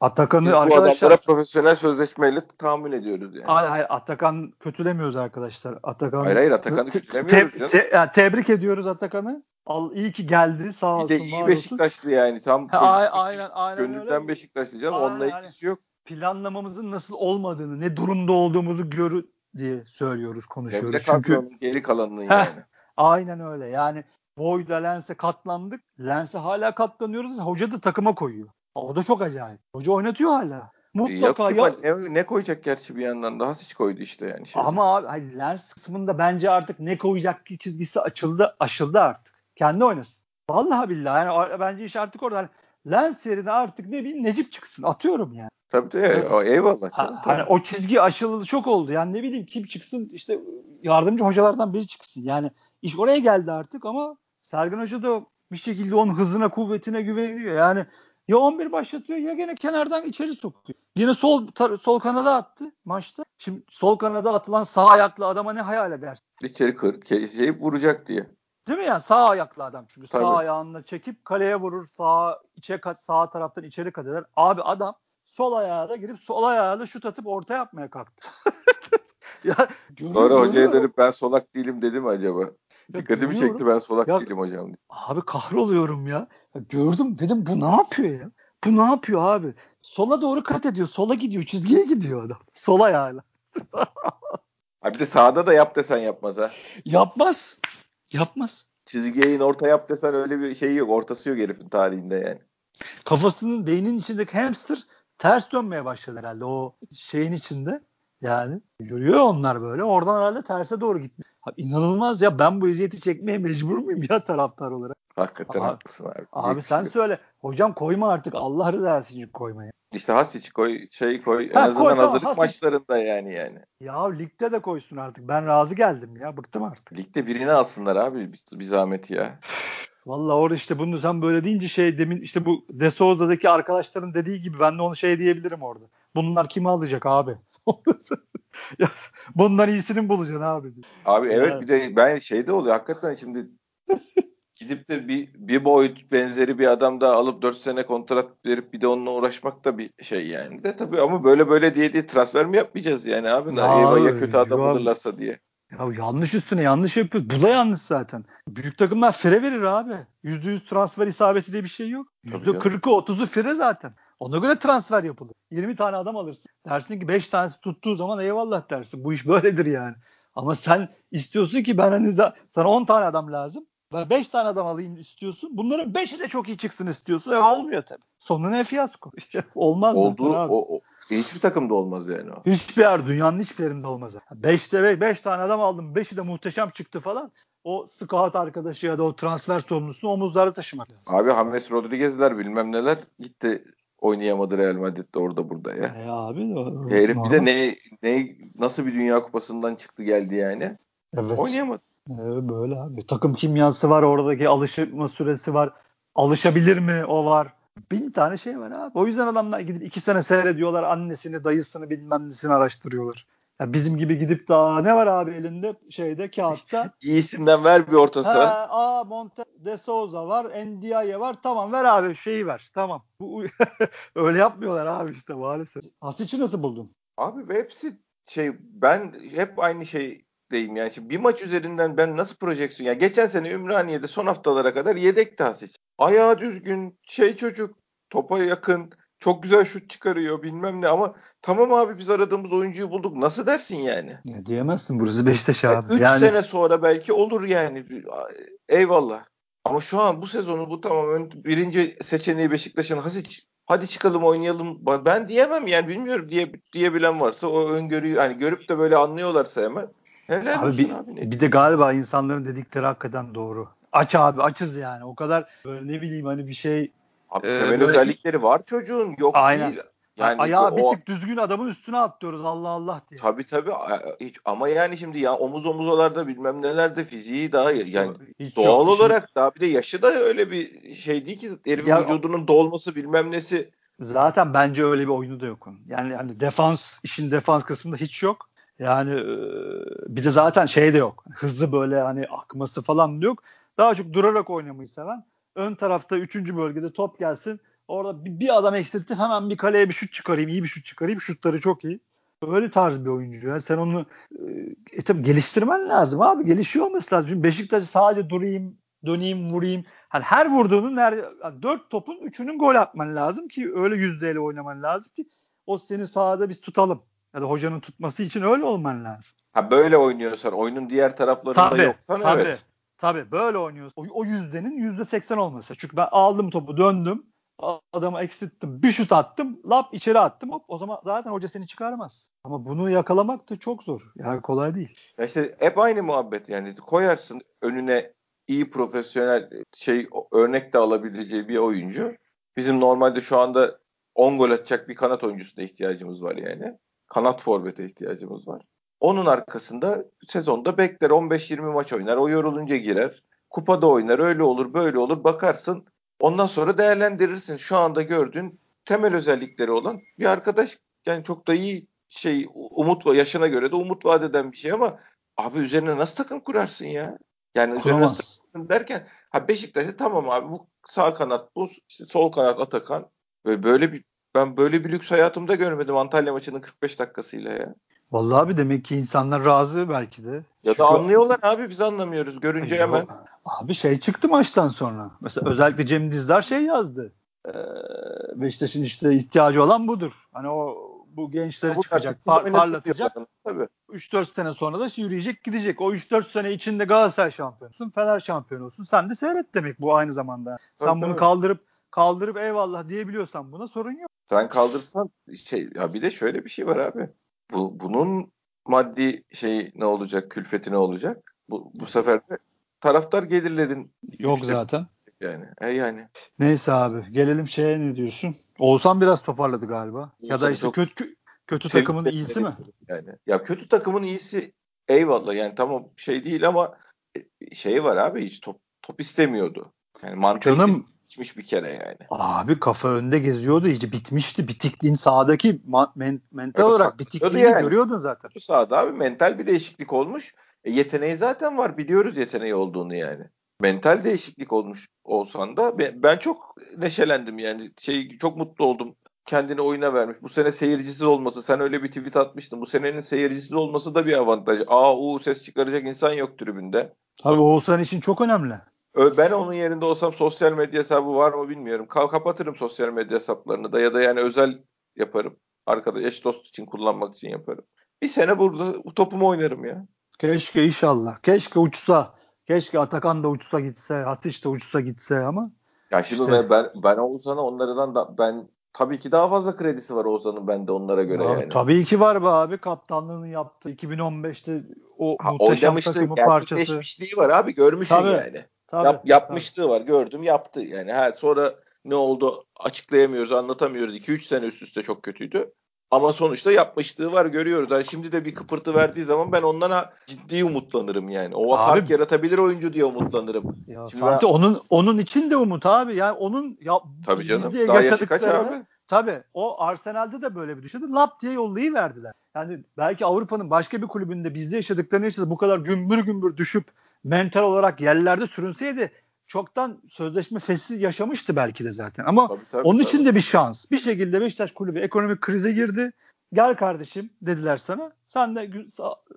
Atakan'ı Biz arkadaşlar... bu adamlara profesyonel sözleşmeyle tahammül ediyoruz yani. Hayır, hayır Atakan kötülemiyoruz arkadaşlar. Atakan Hayır hayır Atakan'ı kötülemiyoruz. Te, te, yani tebrik ediyoruz Atakan'ı. Al, iyi ki geldi sağ olsun. Bir de iyi Beşiktaşlı yani tam ha, çocuk, aynen, aynen gönülden öyle. Beşiktaşlı canım aynen, onunla ilgisi yok. Planlamamızın nasıl olmadığını, ne durumda olduğumuzu görü diye söylüyoruz, konuşuyoruz. Devre Çünkü geri kalanının Heh, yani. Aynen öyle. Yani Boyd'a Lens'e katlandık. Lens'e hala katlanıyoruz. Hoca da takıma koyuyor. O da çok acayip. Hoca oynatıyor hala. Mutlaka Yok, ya... ne, ne koyacak gerçi bir yandan daha hiç koydu işte yani. Şey. Ama abi hayır, lens kısmında bence artık ne koyacak ki çizgisi açıldı aşıldı artık. Kendi oynasın. Vallahi billahi yani bence iş artık orada. Yani lens yerine artık ne bileyim Necip çıksın. Atıyorum yani. Tabii tabii. O, eyvallah. Canım, ha, hani o çizgi aşılı çok oldu. Yani ne bileyim kim çıksın işte yardımcı hocalardan biri çıksın. Yani iş oraya geldi artık ama Sergen Hoca da bir şekilde onun hızına kuvvetine güveniyor. Yani ya 11 başlatıyor ya gene kenardan içeri sokuyor. Yine sol sol kanada attı maçta. Şimdi sol kanada atılan sağ ayaklı adama ne hayal edersin? İçeri kır, şey vuracak diye. Değil mi yani sağ ayaklı adam çünkü Tabii. sağ ayağını çekip kaleye vurur sağ içe sağ taraftan içeri kat eder. Abi adam sol ayağıyla girip sol ayağıyla şut atıp orta yapmaya kalktı. ya, Sonra hocaya dönüp ben solak değilim dedi mi acaba? Ya Dikkatimi çekti ben solak ya, değilim hocam. Abi kahroluyorum ya. ya. Gördüm dedim bu ne yapıyor ya? Bu ne yapıyor abi? Sola doğru kat ediyor. Sola gidiyor. Çizgiye gidiyor adam. Sol ayağıyla. abi de sağda da yap desen yapmaz ha. Yapmaz. Yapmaz. Çizgiye in orta yap desen öyle bir şey yok. Ortası yok herifin tarihinde yani. Kafasının beynin içindeki hamster ters dönmeye başladı herhalde o şeyin içinde. Yani yürüyor onlar böyle. Oradan herhalde terse doğru gitmiyor. İnanılmaz ya ben bu eziyeti çekmeye mecbur muyum ya taraftar olarak? Hakikaten abi, haklısın abi. Abi sen söyle. Hocam koyma artık Allah rızası için koyma ya. İşte Hasic koy, şey koy. Ha, en azından koy, hazırlık Hasic. maçlarında yani yani. Ya ligde de koysun artık. Ben razı geldim ya. Bıktım artık. Ligde birini alsınlar abi bir, bir zahmet ya. Valla orada işte bunu sen böyle deyince şey demin işte bu De Souza'daki arkadaşların dediği gibi ben de onu şey diyebilirim orada. Bunlar kimi alacak abi? bundan iyisini bulacaksın abi. Abi evet yani. bir de ben şeyde oluyor hakikaten şimdi gidip de bir, bir boyut benzeri bir adam daha alıp 4 sene kontrat verip bir de onunla uğraşmak da bir şey yani. De tabii ama böyle böyle diye diye transfer mi yapmayacağız yani abi? Ya, Eyvah ya kötü adam alırlarsa diye. Ya yanlış üstüne yanlış yapıyor. Bu da yanlış zaten. Büyük takımlar fire verir abi. %100 transfer isabeti diye bir şey yok. %40'ı 30'u fire zaten. Ona göre transfer yapılır. 20 tane adam alırsın. Dersin ki 5 tanesi tuttuğu zaman eyvallah dersin. Bu iş böyledir yani. Ama sen istiyorsun ki ben hani sana 10 tane adam lazım. Ben 5 tane adam alayım istiyorsun. Bunların 5'i de çok iyi çıksın istiyorsun. E olmuyor tabii. Sonu ne fiyasko. Olmaz Oldu, abi. O, o, hiçbir takımda olmaz yani o. Hiçbir yer, dünyanın hiçbir yerinde olmaz. 5'te 5 tane adam aldım. 5'i de muhteşem çıktı falan. O scout arkadaşı ya da o transfer sorumlusunu omuzlarda taşımak lazım. Abi James Rodriguez'ler bilmem neler gitti oynayamadı Real Madrid'de orada burada ya. E abi o, Herif bir de ne, ne nasıl bir dünya kupasından çıktı geldi yani. Evet. Oynayamadı. Evet, böyle abi. Takım kimyası var oradaki alışma süresi var. Alışabilir mi o var. Bin tane şey var abi. O yüzden adamlar gidip iki sene seyrediyorlar. Annesini, dayısını bilmem nesini araştırıyorlar. Ya bizim gibi gidip daha ne var abi elinde şeyde kağıtta? İyisinden ver bir orta saha. Aa Monte de Souza var, Ndiaye var. Tamam ver abi şeyi ver. Tamam. Bu öyle yapmıyorlar abi işte maalesef. Asic'i nasıl buldun? Abi hepsi şey ben hep aynı şey deyim yani. Şimdi bir maç üzerinden ben nasıl projeksiyon yani geçen sene Ümraniye'de son haftalara kadar yedek Hasic. Ayağı düzgün, şey çocuk, topa yakın, çok güzel şut çıkarıyor bilmem ne ama tamam abi biz aradığımız oyuncuyu bulduk. Nasıl dersin yani? Ya diyemezsin burası Beşiktaş abi. 3 yani... sene sonra belki olur yani. Eyvallah. Ama şu an bu sezonu bu tamam birinci seçeneği Beşiktaş'ın Hasic hadi çıkalım oynayalım. Ben diyemem yani bilmiyorum diye diyebilen varsa o öngörüyü hani görüp de böyle anlıyorlarsa hemen. Helal abi, bir, abi bir de galiba insanların dedikleri hakikaten doğru. Aç abi açız yani. O kadar böyle ne bileyim hani bir şey Abi e, temel özellikleri var çocuğun. Yok aynen. değil. Yani ayağı bir tık düzgün adamın üstüne atlıyoruz Allah Allah diye. Tabii tabii hiç, ama yani şimdi ya omuz omuzalarda bilmem nelerde fiziği daha yani hiç doğal yok, olarak hiç. daha bir de yaşı da öyle bir şey değil ki herifin ya, vücudunun dolması bilmem nesi. Zaten bence öyle bir oyunu da yok onun. Yani hani defans işin defans kısmında hiç yok. Yani bir de zaten şey de yok. Hızlı böyle hani akması falan da yok. Daha çok durarak oynamayı seven. Ön tarafta 3. bölgede top gelsin. Orada bir, adam eksilttim hemen bir kaleye bir şut çıkarayım. iyi bir şut çıkarayım. Şutları çok iyi. Öyle tarz bir oyuncu. Yani sen onu e, tabii geliştirmen lazım abi. Gelişiyor olması lazım. Çünkü Beşiktaş sadece durayım, döneyim, vurayım. Hani her vurduğunun nerede yani dört topun üçünün gol atman lazım ki öyle yüzdeyle oynaman lazım ki o seni sahada biz tutalım. Ya da hocanın tutması için öyle olman lazım. Ha böyle oynuyorsan oyunun diğer taraflarında tabii, yoksan tabii, evet. Tabii böyle oynuyorsun. O, o yüzdenin yüzde seksen olması. Çünkü ben aldım topu döndüm. Adamı eksilttim. Bir şut attım. Lap içeri attım. Hop, o zaman zaten hoca seni çıkarmaz. Ama bunu yakalamak da çok zor. Yani kolay değil. Ya işte hep aynı muhabbet yani. Koyarsın önüne iyi profesyonel şey örnek de alabileceği bir oyuncu. Bizim normalde şu anda 10 gol atacak bir kanat oyuncusuna ihtiyacımız var yani. Kanat forvete ihtiyacımız var. Onun arkasında sezonda bekler 15-20 maç oynar. O yorulunca girer. Kupada oynar. Öyle olur böyle olur. Bakarsın ondan sonra değerlendirirsin. Şu anda gördüğün temel özellikleri olan bir arkadaş yani çok da iyi şey umut yaşına göre de umut vaat eden bir şey ama abi üzerine nasıl takım kurarsın ya? Yani üzerine nasıl takım derken ha Beşiktaş'ta tamam abi bu sağ kanat bu işte sol kanat Atakan böyle, böyle bir ben böyle bir lüks hayatımda görmedim Antalya maçının 45 dakikasıyla ya. Vallahi abi demek ki insanlar razı belki de. Ya da anlıyorlar abi biz anlamıyoruz görünce Yok. hemen. Abi şey çıktı maçtan sonra. Mesela özellikle Cem Dizdar şey yazdı. Ee, Beşiktaş'ın işte ihtiyacı olan budur. Hani o bu gençleri bu çıkacak, par- parlatacak. Tabii. 3-4 sene sonra da yürüyecek gidecek. O 3-4 sene içinde Galatasaray şampiyonusun, Fener şampiyonu olsun. Sen de seyret demek bu aynı zamanda. Sen bunu tabii. kaldırıp kaldırıp eyvallah diyebiliyorsan buna sorun yok. Sen kaldırsan şey ya bir de şöyle bir şey var abi bu bunun maddi şey ne olacak, külfeti ne olacak? Bu bu sefer de taraftar gelirlerin yok işte, zaten. Yani. E yani. Neyse abi gelelim şeye ne diyorsun? Oğuzhan biraz toparladı galiba. Oğuzhan ya da işte kötü kötü takımın iyisi mi? Yani. Ya kötü takımın iyisi eyvallah yani tamam şey değil ama e, şey var abi hiç top top istemiyordu. Yani mantalite Canım, bitmiş bir kere yani. Abi kafa önde geziyordu iyice bitmişti. Bitikliğin sahadaki men, mental olarak bitikliğini yani. görüyordun zaten. Bu sahada abi mental bir değişiklik olmuş. E, yeteneği zaten var biliyoruz yeteneği olduğunu yani. Mental değişiklik olmuş olsan da ben, ben çok neşelendim yani şey çok mutlu oldum kendini oyuna vermiş. Bu sene seyircisiz olması, sen öyle bir tweet atmıştın. Bu senenin seyircisiz olması da bir avantaj. Aa u ses çıkaracak insan yok tribünde. Tabii Oğuzhan için çok önemli. Ben onun yerinde olsam sosyal medya hesabı var mı bilmiyorum. Kapatırım sosyal medya hesaplarını da ya da yani özel yaparım. Arkada eş dost için kullanmak için yaparım. Bir sene burada topumu oynarım ya. Keşke inşallah. Keşke uçsa. Keşke Atakan da uçsa gitse, Hatice de uçsa gitse ama. Ya şimdi işte. ben ben Oğuzhan'a onlardan da ben tabii ki daha fazla kredisi var Oğuzhan'ın bende onlara göre abi, yani. Tabii ki var be abi. Kaptanlığını yaptı. 2015'te o ha, muhteşem takımı parçası. var abi görmüşsün tabii, yani. Tabii, Yap, yapmışlığı tabii. var gördüm yaptı yani. Ha, sonra ne oldu açıklayamıyoruz anlatamıyoruz. 2-3 sene üst üste çok kötüydü. Ama sonuçta yapmışlığı var görüyoruz. Yani şimdi de bir kıpırtı verdiği zaman ben ondan ciddi umutlanırım yani. O abi, fark yaratabilir oyuncu diye umutlanırım. Ya şimdi Fatih ben... onun onun için de umut abi. Yani onun ya Tabii canım. Daha yaşı kaç abi? Tabii o Arsenal'de de böyle bir düşündü. Lap diye yollayı verdiler. Yani belki Avrupa'nın başka bir kulübünde bizde yaşadıklarını yaşadı bu kadar gümbür gümbür düşüp mental olarak yerlerde sürünseydi çoktan sözleşme fesli yaşamıştı belki de zaten. Ama tabii, tabii, onun tabii. için de bir şans. Bir şekilde Beşiktaş kulübü ekonomik krize girdi. Gel kardeşim dediler sana. Sen de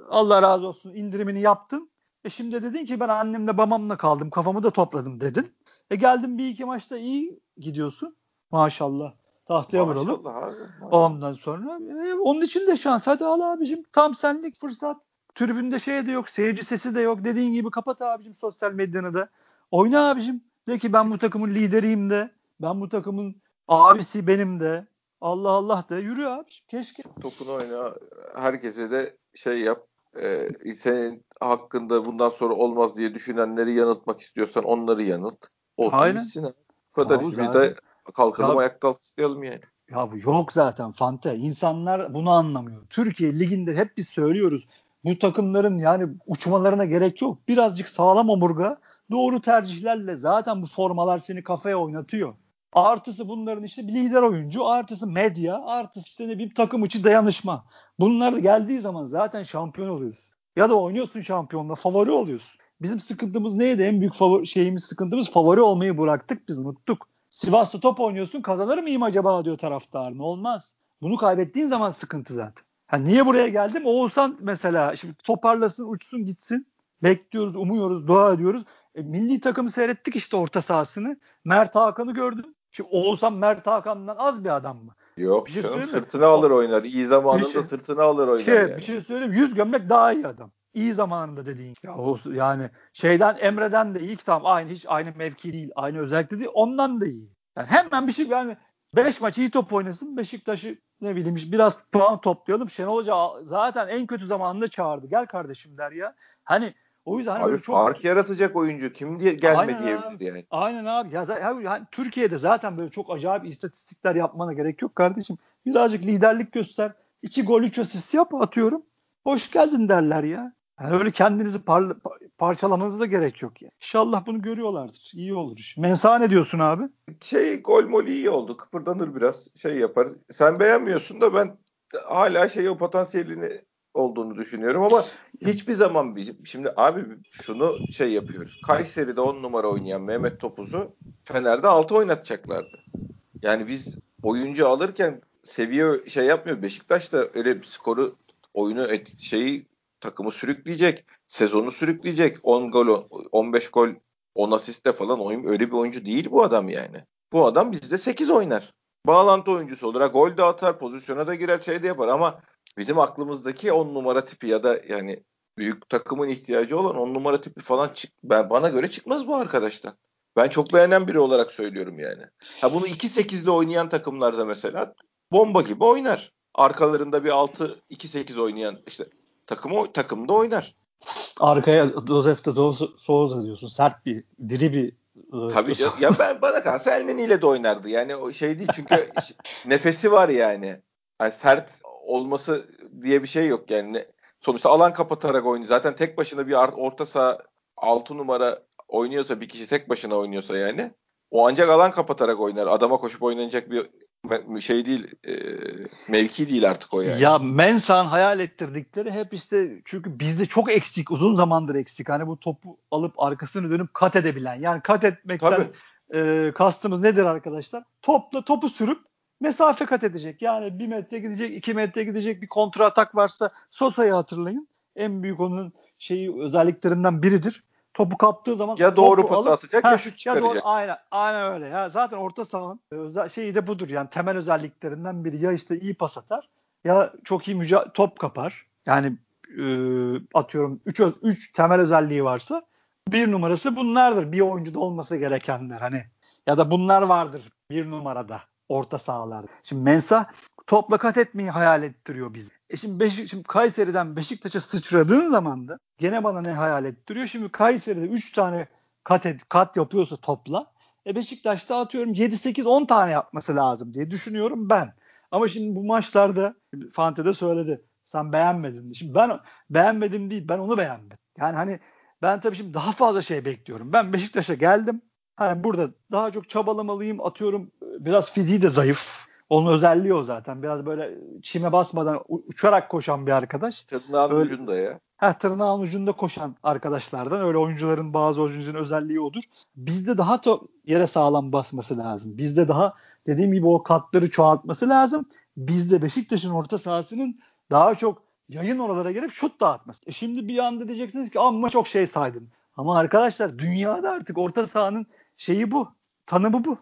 Allah razı olsun indirimini yaptın. E şimdi dedin ki ben annemle babamla kaldım kafamı da topladım dedin. E geldim bir iki maçta iyi gidiyorsun. Maşallah. Tahtaya Maşallah vuralım. Abi, Ondan sonra e, onun için de şans. Hadi al abicim. Tam senlik fırsat. Tribünde şey de yok. Seyirci sesi de yok. Dediğin gibi kapat abicim sosyal medyanı da. Oyna abicim. De ki ben bu takımın lideriyim de. Ben bu takımın abisi benim de. Allah Allah de yürü abi. Keşke. Topunu oyna. Herkese de şey yap. E, senin hakkında bundan sonra olmaz diye düşünenleri yanıltmak istiyorsan onları yanılt. Olsun Aynen. bitsin. Bu kadar iş. Biz de kalkalım ya, ayakta alkışlayalım yani. Ya bu yok zaten Fante. İnsanlar bunu anlamıyor. Türkiye liginde hep biz söylüyoruz. Bu takımların yani uçmalarına gerek yok. Birazcık sağlam omurga doğru tercihlerle zaten bu formalar seni kafaya oynatıyor. Artısı bunların işte bir lider oyuncu, artısı medya, artısı işte ne bir takım içi dayanışma. Bunlar geldiği zaman zaten şampiyon oluyorsun. Ya da oynuyorsun şampiyonla favori oluyorsun. Bizim sıkıntımız neydi? En büyük favori, şeyimiz sıkıntımız favori olmayı bıraktık biz unuttuk. Sivas'ta top oynuyorsun kazanır mıyım acaba diyor taraftar. Ne olmaz. Bunu kaybettiğin zaman sıkıntı zaten. Ha niye buraya geldim? Oğuzhan mesela şimdi toparlasın, uçsun, gitsin. Bekliyoruz, umuyoruz, dua ediyoruz. E, milli takımı seyrettik işte orta sahasını. Mert Hakan'ı gördüm. Şimdi Oğuzhan Mert Hakan'dan az bir adam mı? Yok bir şey canım sırtını alır oynar. İyi zamanında şey, sırtını alır oynar. Şey, yani. Bir şey söyleyeyim. Yüz gömlek daha iyi adam. İyi zamanında dediğin. Ya, o, yani şeyden Emre'den de ilk tam aynı hiç aynı mevki değil. Aynı özellikle değil. Ondan da iyi. Yani hemen bir şey yani 5 maç iyi top oynasın. Beşiktaş'ı ne bileyim biraz puan toplayalım. Şenol Hoca zaten en kötü zamanında çağırdı. Gel kardeşim der ya. Hani o yüzden hani abi çok fark yaratacak oyuncu kim diye gelme diyebilir yani. Aynen abi. Ya yani Türkiye'de zaten böyle çok acayip istatistikler yapmana gerek yok kardeşim. Birazcık liderlik göster. İki gol üç asist yap atıyorum. Hoş geldin derler ya. Yani öyle kendinizi par parçalamanıza da gerek yok ya. İnşallah bunu görüyorlardır. İyi olur iş. Mensa ne diyorsun abi? Şey gol mol iyi oldu. Kıpırdanır biraz. Şey yapar. Sen beğenmiyorsun da ben hala şey o potansiyelini olduğunu düşünüyorum ama hiçbir zaman bizim şimdi abi şunu şey yapıyoruz. Kayseri'de 10 numara oynayan Mehmet Topuz'u Fener'de 6 oynatacaklardı. Yani biz oyuncu alırken seviye şey yapmıyor. Beşiktaş da öyle bir skoru oyunu et, şeyi takımı sürükleyecek. Sezonu sürükleyecek. 10 gol 15 gol 10 asiste falan oyun öyle bir oyuncu değil bu adam yani. Bu adam bizde 8 oynar. Bağlantı oyuncusu olarak gol de atar, pozisyona da girer, şey de yapar ama bizim aklımızdaki 10 numara tipi ya da yani büyük takımın ihtiyacı olan 10 numara tipi falan çık ben bana göre çıkmaz bu arkadaştan. Ben çok beğenen biri olarak söylüyorum yani. Ha bunu 2-8'li oynayan takımlarda mesela bomba gibi oynar. Arkalarında bir 6-2-8 oynayan işte takımı takımda oynar. Arkaya Josef de Souza diyorsun. Sert bir, diri bir e, Tabii canım. ya ben bana kalsa Elneni ile de oynardı. Yani o şey değil çünkü nefesi var yani. yani. Sert olması diye bir şey yok yani. Sonuçta alan kapatarak oynuyor. Zaten tek başına bir orta saha 6 numara oynuyorsa bir kişi tek başına oynuyorsa yani o ancak alan kapatarak oynar. Adama koşup oynanacak bir şey değil e, mevki değil artık o yani. Ya Mensah'ın hayal ettirdikleri hep işte çünkü bizde çok eksik uzun zamandır eksik. Hani bu topu alıp arkasını dönüp kat edebilen. Yani kat etmekten e, kastımız nedir arkadaşlar? Topla topu sürüp mesafe kat edecek. Yani bir metre gidecek, iki metre gidecek bir kontra atak varsa Sosa'yı hatırlayın. En büyük onun şeyi özelliklerinden biridir topu kaptığı zaman ya doğru pas atacak ha, ya şut çıkaracak. Ya doğru, aynen, aynen öyle. Ya zaten orta sahanın özel, şeyi de budur yani temel özelliklerinden biri ya işte iyi pas atar ya çok iyi müca- top kapar. Yani e, atıyorum 3 3 temel özelliği varsa bir numarası bunlardır. Bir oyuncuda olması gerekenler hani ya da bunlar vardır bir numarada orta sahalarda. Şimdi Mensa topla kat etmeyi hayal ettiriyor bizi. E şimdi, Beşik, şimdi Kayseri'den Beşiktaş'a sıçradığın zaman da gene bana ne hayal ettiriyor? Şimdi Kayseri'de 3 tane kat, et, kat yapıyorsa topla. E Beşiktaş'ta atıyorum 7-8-10 tane yapması lazım diye düşünüyorum ben. Ama şimdi bu maçlarda Fante de söyledi. Sen beğenmedin. Şimdi ben beğenmedim değil ben onu beğenmedim. Yani hani ben tabii şimdi daha fazla şey bekliyorum. Ben Beşiktaş'a geldim. Hani burada daha çok çabalamalıyım. Atıyorum biraz fiziği de zayıf. Onun özelliği o zaten. Biraz böyle çime basmadan uçarak koşan bir arkadaş. Tırnağın öyle, ucunda ya. Ha, tırnağın ucunda koşan arkadaşlardan. Öyle oyuncuların bazı oyuncuların özelliği odur. Bizde daha to yere sağlam basması lazım. Bizde daha dediğim gibi o katları çoğaltması lazım. Bizde Beşiktaş'ın orta sahasının daha çok yayın oralara gelip şut dağıtması. E şimdi bir anda diyeceksiniz ki amma çok şey saydın. Ama arkadaşlar dünyada artık orta sahanın şeyi bu. Tanımı bu.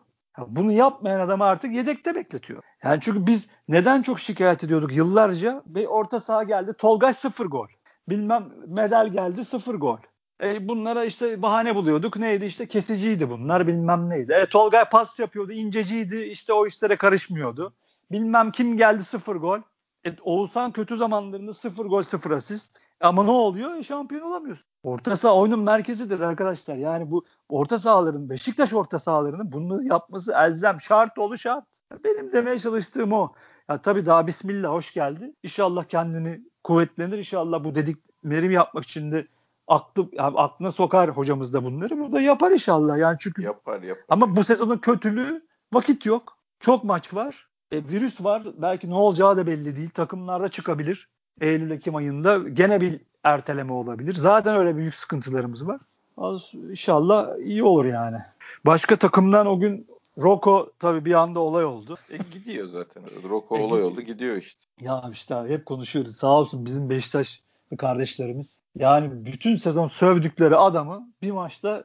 Bunu yapmayan adamı artık yedekte bekletiyor. Yani çünkü biz neden çok şikayet ediyorduk yıllarca? Bir orta saha geldi. Tolgay sıfır gol. Bilmem medal geldi sıfır gol. E bunlara işte bahane buluyorduk. Neydi işte kesiciydi bunlar bilmem neydi. E Tolgay pas yapıyordu inceciydi işte o işlere karışmıyordu. Bilmem kim geldi sıfır gol. E, Oğuzhan kötü zamanlarında sıfır gol sıfır asist. Ama ne oluyor? E, şampiyon olamıyorsun. Orta saha oyunun merkezidir arkadaşlar. Yani bu orta sahaların Beşiktaş orta sahalarının bunu yapması elzem şart oldu şart. Benim demeye çalıştığım o. Ya tabii daha bismillah hoş geldi. İnşallah kendini kuvvetlenir. İnşallah bu dediklerimi yapmak için de aklı yani aklına sokar hocamız da bunları. Bu da yapar inşallah. Yani çünkü yapar yapar. Ama bu sezonun kötülüğü vakit yok. Çok maç var. E, virüs var. Belki ne olacağı da belli değil. Takımlarda çıkabilir. Eylül Ekim ayında gene bir erteleme olabilir. Zaten öyle büyük sıkıntılarımız var. Az, inşallah iyi olur yani. Başka takımdan o gün Roko tabii bir anda olay oldu. E gidiyor zaten. Roko e, olay gidiyor. oldu gidiyor işte. Ya işte hep konuşuyoruz. Sağ olsun bizim Beşiktaş kardeşlerimiz. Yani bütün sezon sövdükleri adamı bir maçta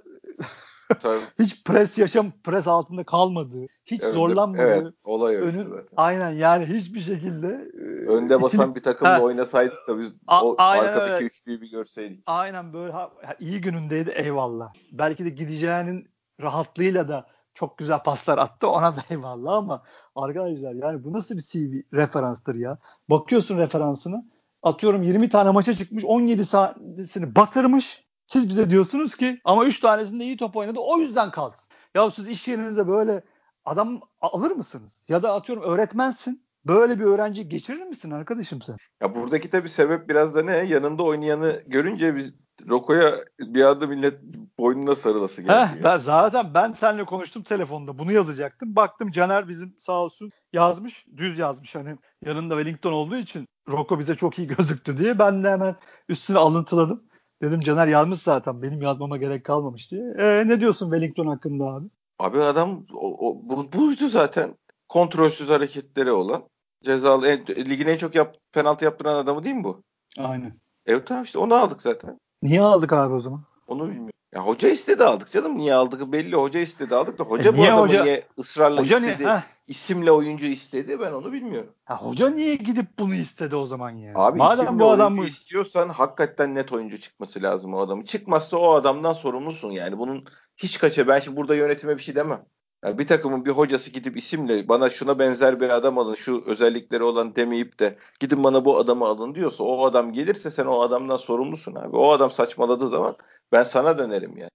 Tabii. hiç pres yaşam pres altında kalmadığı, hiç Önde, zorlanmadığı. Evet, olay önün, zaten. Aynen yani hiçbir şekilde e, önde basan itini, bir takımla ha, oynasaydık da biz a, o arkadaki öyle. üçlüyü bir görseydik. Aynen böyle ha, iyi günündeydi eyvallah. Belki de gideceğinin rahatlığıyla da çok güzel paslar attı ona da eyvallah ama arkadaşlar yani bu nasıl bir CV referanstır ya. Bakıyorsun referansını atıyorum 20 tane maça çıkmış 17 tanesini batırmış siz bize diyorsunuz ki ama 3 tanesinde iyi top oynadı o yüzden kalsın. Ya siz iş yerinize böyle adam alır mısınız? Ya da atıyorum öğretmensin. Böyle bir öğrenci geçirir misin arkadaşım sen? Ya buradaki tabii sebep biraz da ne? Yanında oynayanı görünce biz Roko'ya bir anda millet boynuna sarılası geldi. Heh, ben zaten ben seninle konuştum telefonda. Bunu yazacaktım. Baktım Caner bizim sağ olsun yazmış. Düz yazmış hani yanında Wellington olduğu için Roko bize çok iyi gözüktü diye. Ben de hemen üstüne alıntıladım. Dedim Caner yazmış zaten. Benim yazmama gerek kalmamış diye. E, ne diyorsun Wellington hakkında abi? Abi adam o, o, bu, buydu zaten. Kontrolsüz hareketleri olan. Cezalı en, ligin en çok yap, penaltı yaptıran adamı değil mi bu? Aynen. Evet tamam işte onu aldık zaten. Niye aldık abi o zaman? Onu bilmiyorum. Ya hoca istedi aldık canım. Niye aldık belli. Hoca istedi aldık da hoca e, bu adamı hoca, niye ısrarla hoca istedi? Niye, isimle oyuncu istedi ben onu bilmiyorum. Ha, hoca niye gidip bunu istedi o zaman yani? Abi Madem bu adam bu... istiyorsan hakikaten net oyuncu çıkması lazım o adamın. Çıkmazsa o adamdan sorumlusun yani. Bunun hiç kaça ben şimdi burada yönetime bir şey demem. Yani bir takımın bir hocası gidip isimle bana şuna benzer bir adam alın şu özellikleri olan demeyip de gidin bana bu adamı alın diyorsa o adam gelirse sen o adamdan sorumlusun abi. O adam saçmaladığı zaman ben sana dönerim yani.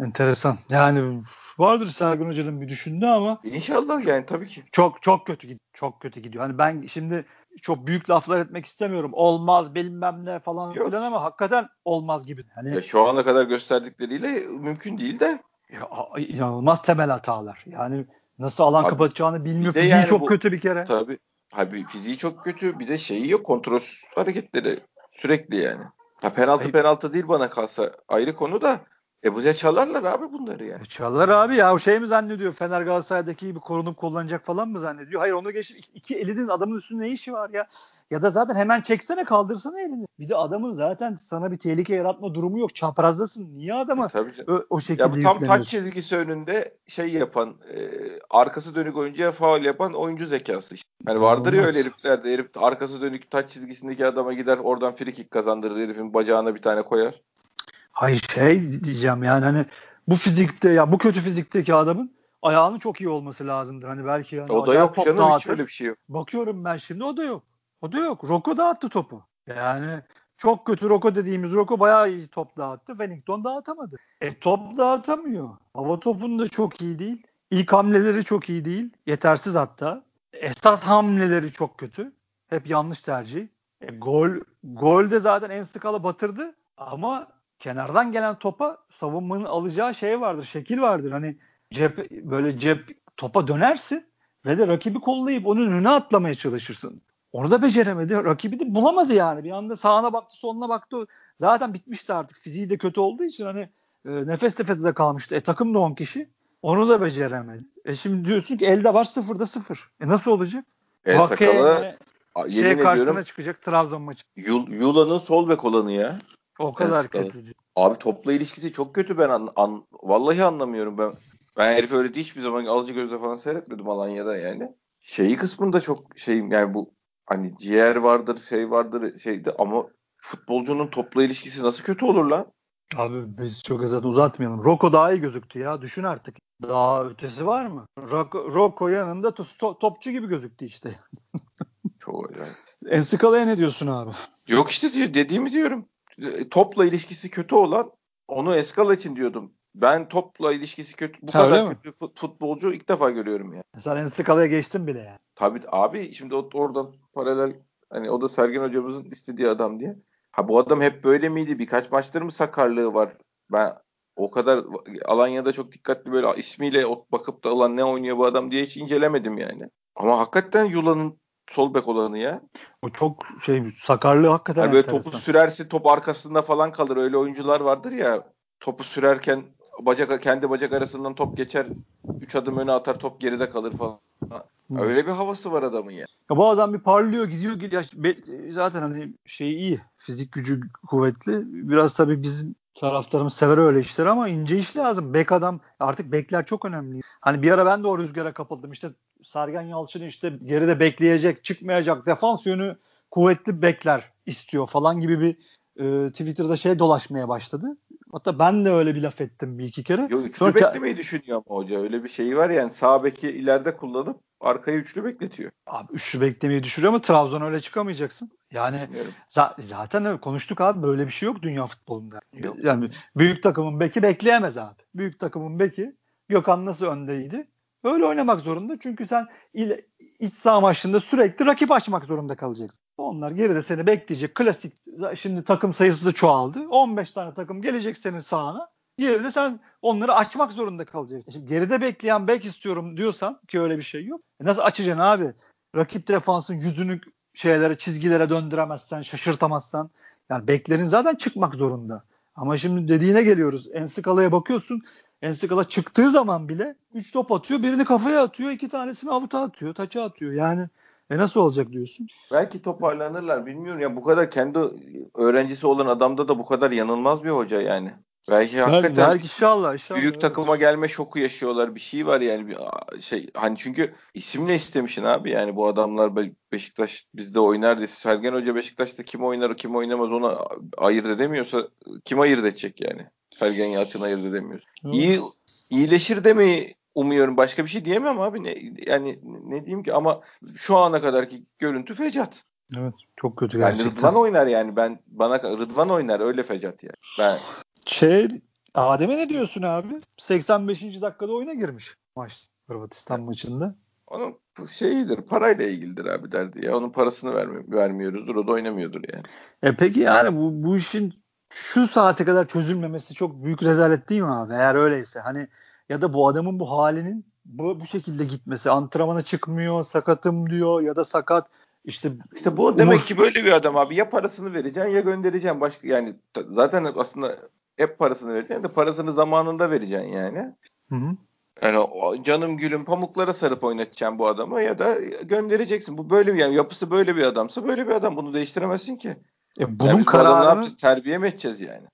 Enteresan. Yani vardır Sergen Hoca'nın bir düşündüğü ama İnşallah yani tabii ki. Çok çok kötü gidiyor. Çok kötü gidiyor. Hani ben şimdi çok büyük laflar etmek istemiyorum. Olmaz bilmem ne falan Yok. filan ama hakikaten olmaz gibi. Hani ya şu ana kadar gösterdikleriyle mümkün değil de ya, inanılmaz temel hatalar. Yani nasıl alan Abi, kapatacağını bilmiyor. Fiziği yani çok bu, kötü bir kere. Tabii. Abi fiziği çok kötü. Bir de şeyi yok. Kontrolsüz hareketleri sürekli yani. Ha, penaltı Hayır. penaltı değil bana kalsa ayrı konu da e bize çalarlar abi bunları yani. E çalarlar abi ya o şey mi zannediyor Fener Galatasaray'daki gibi korunup kullanacak falan mı zannediyor? Hayır onu geç iki elinin adamın üstünde ne işi var ya? Ya da zaten hemen çeksene kaldırsana elini. Bir de adamın zaten sana bir tehlike yaratma durumu yok. Çaprazdasın. Niye adama e, o, o şekilde Ya bu tam taç çizgisi önünde şey yapan e, arkası dönük oyuncuya faul yapan oyuncu zekası. Yani vardır Olmaz. ya öyle heriflerde herif arkası dönük taç çizgisindeki adama gider oradan free kick kazandırır herifin bacağına bir tane koyar. Hayır şey diyeceğim yani hani bu fizikte ya bu kötü fizikteki adamın ayağının çok iyi olması lazımdır. Hani belki yani o da yok canım dağıtır. hiç öyle bir şey yok. Bakıyorum ben şimdi o da yok. O da yok. Roko dağıttı topu. Yani çok kötü Roko dediğimiz Roko bayağı iyi top dağıttı. Wellington dağıtamadı. E top dağıtamıyor. Hava topunda çok iyi değil. İlk hamleleri çok iyi değil. Yetersiz hatta. Esas hamleleri çok kötü. Hep yanlış tercih. E, gol gol de zaten en skala batırdı ama kenardan gelen topa savunmanın alacağı şey vardır, şekil vardır. Hani cep böyle cep topa dönersin ve de rakibi kollayıp onun önüne atlamaya çalışırsın. Onu da beceremedi. Rakibi de bulamadı yani. Bir anda sağına baktı, soluna baktı. Zaten bitmişti artık. Fiziği de kötü olduğu için hani e, nefes nefese de kalmıştı. E takım da 10 kişi. Onu da beceremedi. E şimdi diyorsun ki elde var sıfırda sıfır. E nasıl olacak? El sakalı şey karşısına ediyorum, çıkacak Trabzon maçı. Yul, Yula'nın sol bek olanı ya. O kadar kötü. Abi topla ilişkisi çok kötü ben an, an, vallahi anlamıyorum ben. Ben herif öyle hiçbir zaman alıcı gözle falan seyretmedim Alanya'da yani. Şeyi kısmında çok şeyim yani bu hani ciğer vardır şey vardır şeydi ama futbolcunun topla ilişkisi nasıl kötü olur lan? Abi biz çok zaten uzatmayalım. Roko daha iyi gözüktü ya. Düşün artık. Daha ötesi var mı? Roko, Roko yanında to- topçu gibi gözüktü işte. çok acayip. Ensikala'ya ne diyorsun abi? Yok işte diyor, dediğimi diyorum. E, topla ilişkisi kötü olan onu Eskala için diyordum. Ben topla ilişkisi kötü bu ha, kadar kötü fut, futbolcu ilk defa görüyorum yani. Sen Ensikala'ya geçtin bile yani. Tabii abi şimdi oradan paralel hani o da Sergen hocamızın istediği adam diye. Ha bu adam hep böyle miydi? Birkaç maçtır mı sakarlığı var? Ben o kadar Alanya'da çok dikkatli böyle ismiyle bakıp da alan ne oynuyor bu adam diye hiç incelemedim yani. Ama hakikaten Yula'nın sol bek olanı ya. O çok şey sakarlığı hakikaten yani böyle topu sürerse top arkasında falan kalır. Öyle oyuncular vardır ya. Topu sürerken bacak kendi bacak arasından top geçer. Üç adım öne atar top geride kalır falan. Hmm. Öyle bir havası var adamın ya. ya bu adam bir parlıyor gidiyor gidiyor. Zaten hani şey iyi. Fizik gücü kuvvetli. Biraz tabii bizim taraftarımız sever öyle işler ama ince iş lazım. Bek adam artık bekler çok önemli. Hani bir ara ben de o rüzgara kapıldım. İşte Sergen Yalçın işte geride bekleyecek, çıkmayacak, defans yönü kuvvetli bekler istiyor falan gibi bir e, Twitter'da şey dolaşmaya başladı. Hatta ben de öyle bir laf ettim bir iki kere. Yo, üçlü Sonra... beklemeyi düşünüyor ama hoca. Öyle bir şey var yani sağ beki ileride kullanıp arkaya üçlü bekletiyor. Abi üçlü beklemeyi düşürüyor ama Trabzon öyle çıkamayacaksın. Yani za- zaten konuştuk abi böyle bir şey yok dünya futbolunda. Yok. Yani büyük takımın beki bekleyemez abi. Büyük takımın beki Gökhan nasıl öndeydi? Öyle oynamak zorunda. Çünkü sen il, iç saha maçında sürekli rakip açmak zorunda kalacaksın. Onlar geride seni bekleyecek. Klasik şimdi takım sayısı da çoğaldı. 15 tane takım gelecek senin sahana. Geride sen onları açmak zorunda kalacaksın. Şimdi geride bekleyen bek istiyorum diyorsan ki öyle bir şey yok. E nasıl açacaksın abi? Rakip defansın yüzünü şeylere, çizgilere döndüremezsen, şaşırtamazsan yani beklerin zaten çıkmak zorunda. Ama şimdi dediğine geliyoruz. Ensikala'ya bakıyorsun. Ensikala çıktığı zaman bile 3 top atıyor. Birini kafaya atıyor. iki tanesini avuta atıyor. Taça atıyor. Yani e nasıl olacak diyorsun? Belki toparlanırlar bilmiyorum ya bu kadar kendi öğrencisi olan adamda da bu kadar yanılmaz bir hoca yani. Belki hakikaten belki inşallah, inşallah büyük evet. takıma gelme şoku yaşıyorlar. Bir şey var yani bir şey hani çünkü isimle istemişsin abi yani bu adamlar Beşiktaş bizde oynar diye. Sergen Hoca Beşiktaş'ta kim oynar kim oynamaz ona ayırt edemiyorsa kim ayırt edecek yani? Sergen Yalçın ayırt edemiyoruz. Hmm. İyi iyileşir demeyi umuyorum. Başka bir şey diyemem abi. Ne, yani ne diyeyim ki ama şu ana kadarki görüntü fecat. Evet çok kötü gerçekten. Yani Rıdvan oynar yani ben bana Rıdvan oynar öyle fecat yani. Ben şey Adem'e ne diyorsun abi? 85. dakikada oyuna girmiş maç Hırvatistan evet. maçında. Onun şeyidir, parayla ilgilidir abi derdi ya. Onun parasını vermi vermiyoruzdur, o da oynamıyordur yani. E peki yani bu, bu işin şu saate kadar çözülmemesi çok büyük rezalet değil mi abi? Eğer öyleyse hani ya da bu adamın bu halinin bu, bu şekilde gitmesi antrenmana çıkmıyor sakatım diyor ya da sakat işte işte bu demek umur... ki böyle bir adam abi ya parasını vereceksin ya göndereceksin başka yani zaten aslında hep parasını vereceksin de parasını zamanında vereceksin yani. Hı hı. Yani canım gülüm pamuklara sarıp oynatacaksın bu adamı ya da göndereceksin. Bu böyle bir yani yapısı böyle bir adamsa böyle bir adam bunu değiştiremezsin ki. E bunun yani kararını ne yapacağız? Terbiye mi edeceğiz yani?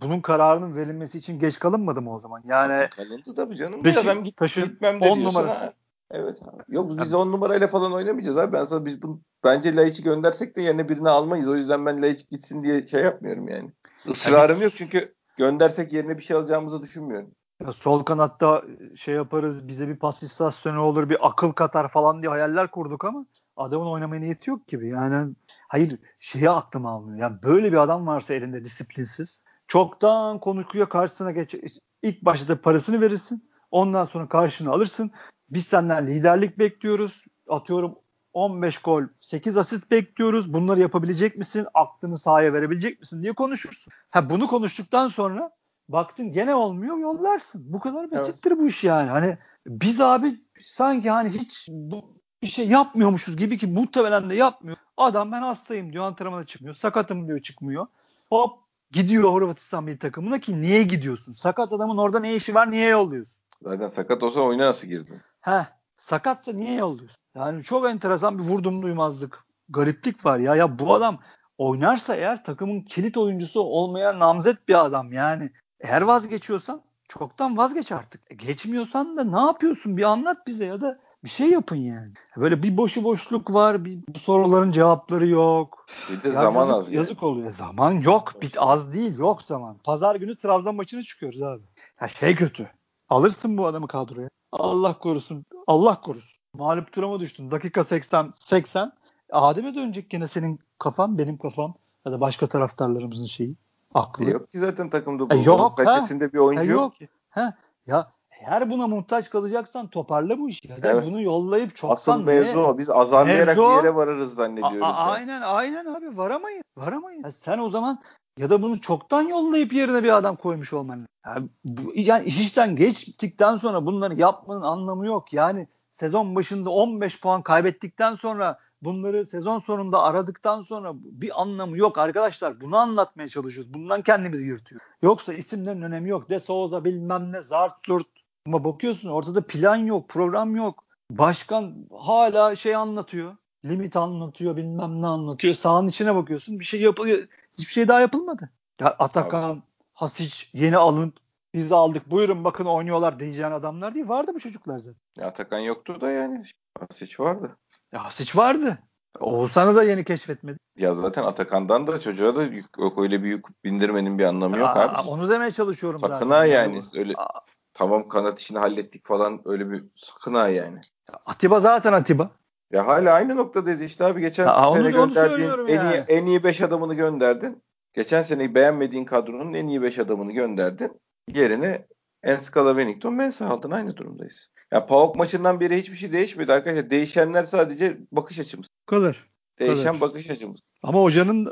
bunun kararının verilmesi için geç kalınmadı mı o zaman? Yani kalındı tabii canım. Beşi, ben git, taşın gitmem de 10 numarası. Ha. Evet abi. Yok biz 10 numarayla falan oynamayacağız abi. Ben sana biz bunu bence Laiç'i göndersek de yerine birini almayız. O yüzden ben Laiç gitsin diye şey yapmıyorum yani. Israrım yani yok çünkü göndersek yerine bir şey alacağımızı düşünmüyorum. Ya sol kanatta şey yaparız bize bir pas istasyonu olur bir akıl katar falan diye hayaller kurduk ama adamın oynamaya niyeti yok gibi. Yani hayır şeyi aklım almıyor. Yani böyle bir adam varsa elinde disiplinsiz çoktan konukluya karşısına geç ilk başta parasını verirsin. Ondan sonra karşını alırsın. Biz senden liderlik bekliyoruz. Atıyorum 15 gol, 8 asist bekliyoruz. Bunları yapabilecek misin? Aklını sahaya verebilecek misin diye konuşursun. Ha bunu konuştuktan sonra baktın gene olmuyor yollarsın. Bu kadar basittir evet. bu iş yani. Hani biz abi sanki hani hiç bu bir şey yapmıyormuşuz gibi ki muhtemelen de yapmıyor. Adam ben hastayım diyor antrenmana çıkmıyor. Sakatım diyor çıkmıyor. Hop gidiyor Hırvatistan bir takımına ki niye gidiyorsun? Sakat adamın orada ne işi var niye yolluyorsun? Zaten sakat olsa oyuna nasıl girdin? He sakatsa niye yolluyorsun? Yani çok enteresan bir vurdum duymazlık. Gariplik var ya. Ya bu adam oynarsa eğer takımın kilit oyuncusu olmaya namzet bir adam yani. Eğer vazgeçiyorsan çoktan vazgeç artık. E geçmiyorsan da ne yapıyorsun bir anlat bize ya da bir şey yapın yani. Böyle bir boşu boşluk var. Bir, bu soruların cevapları yok. Bir de ya zaman yazık, az. Yani. Yazık oluyor. Zaman yok. Bir, az değil. Yok zaman. Pazar günü Trabzon maçına çıkıyoruz abi. Ya şey kötü. Alırsın bu adamı kadroya. Allah korusun. Allah korusun. Mağlup duruma düştün. Dakika 80. 80. Adem'e dönecek gene senin kafan, benim kafam ya da başka taraftarlarımızın şeyi. Aklı. E yok ki zaten takımda bu. E yok. Kalitesinde bir oyuncu e yok. yok ki. Ha. Ya eğer buna muhtaç kalacaksan toparla bu işi. Evet. bunu yollayıp çoktan Asıl mevzu o. Biz azarlayarak mevzu, bir yere varırız zannediyoruz. A- a- aynen aynen abi varamayız. Varamayız. Ya sen o zaman ya da bunu çoktan yollayıp yerine bir adam koymuş olman. Yani, bu, yani iş işten geçtikten sonra bunları yapmanın anlamı yok. Yani sezon başında 15 puan kaybettikten sonra bunları sezon sonunda aradıktan sonra bir anlamı yok arkadaşlar. Bunu anlatmaya çalışıyoruz. Bundan kendimizi yırtıyoruz. Yoksa isimlerin önemi yok. De Souza bilmem ne Zart Zurt ama bakıyorsun ortada plan yok, program yok. Başkan hala şey anlatıyor. Limit anlatıyor, bilmem ne anlatıyor. Sağın içine bakıyorsun. Bir şey yapılıyor. Hiçbir şey daha yapılmadı. Ya Atakan. Hasic yeni alın. Biz aldık. Buyurun bakın oynuyorlar diyeceğin adamlar değil. Vardı bu çocuklar zaten. Ya Atakan yoktu da yani. Hasic vardı. Ya Hasic vardı. Oğuzhan'ı da yeni keşfetmedi. Ya zaten Atakan'dan da çocuğa da yük, yok öyle bir yük bindirmenin bir anlamı yok Aa, abi. Onu demeye çalışıyorum Sakın zaten. Sakın ha yani. Öyle Aa tamam kanat işini hallettik falan öyle bir sakın ha yani. Atiba zaten Atiba. Ya hala aynı noktadayız işte abi. Geçen ya sene gönderdiğin en yani. iyi en iyi 5 adamını gönderdin. Geçen sene beğenmediğin kadronun en iyi 5 adamını gönderdin. Yerine Enskala Wellington Mensah aldın. Aynı durumdayız. Ya PAOK maçından beri hiçbir şey değişmedi arkadaşlar. Değişenler sadece bakış açımız. Kadar. Değişen kadar. bakış açımız. Ama hocanın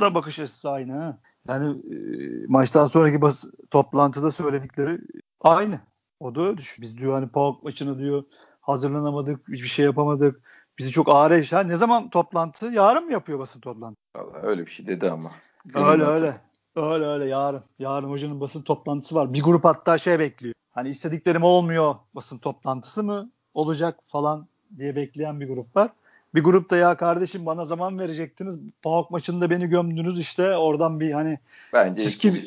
da bakış açısı aynı ha. Yani e, maçtan sonraki bas toplantıda söyledikleri Aynı. O da öyle düşün. Biz diyor hani PAOK maçına diyor hazırlanamadık, hiçbir şey yapamadık. Bizi çok ağır eş. Ha, ne zaman toplantı? Yarın mı yapıyor basın toplantı? Vallahi öyle bir şey dedi ama. öyle öyle. Öyle öyle yarın. Yarın hocanın basın toplantısı var. Bir grup hatta şey bekliyor. Hani istediklerim olmuyor basın toplantısı mı olacak falan diye bekleyen bir grup var. Bir grupta ya kardeşim bana zaman verecektiniz. PAOK maçında beni gömdünüz işte oradan bir hani Bence kim.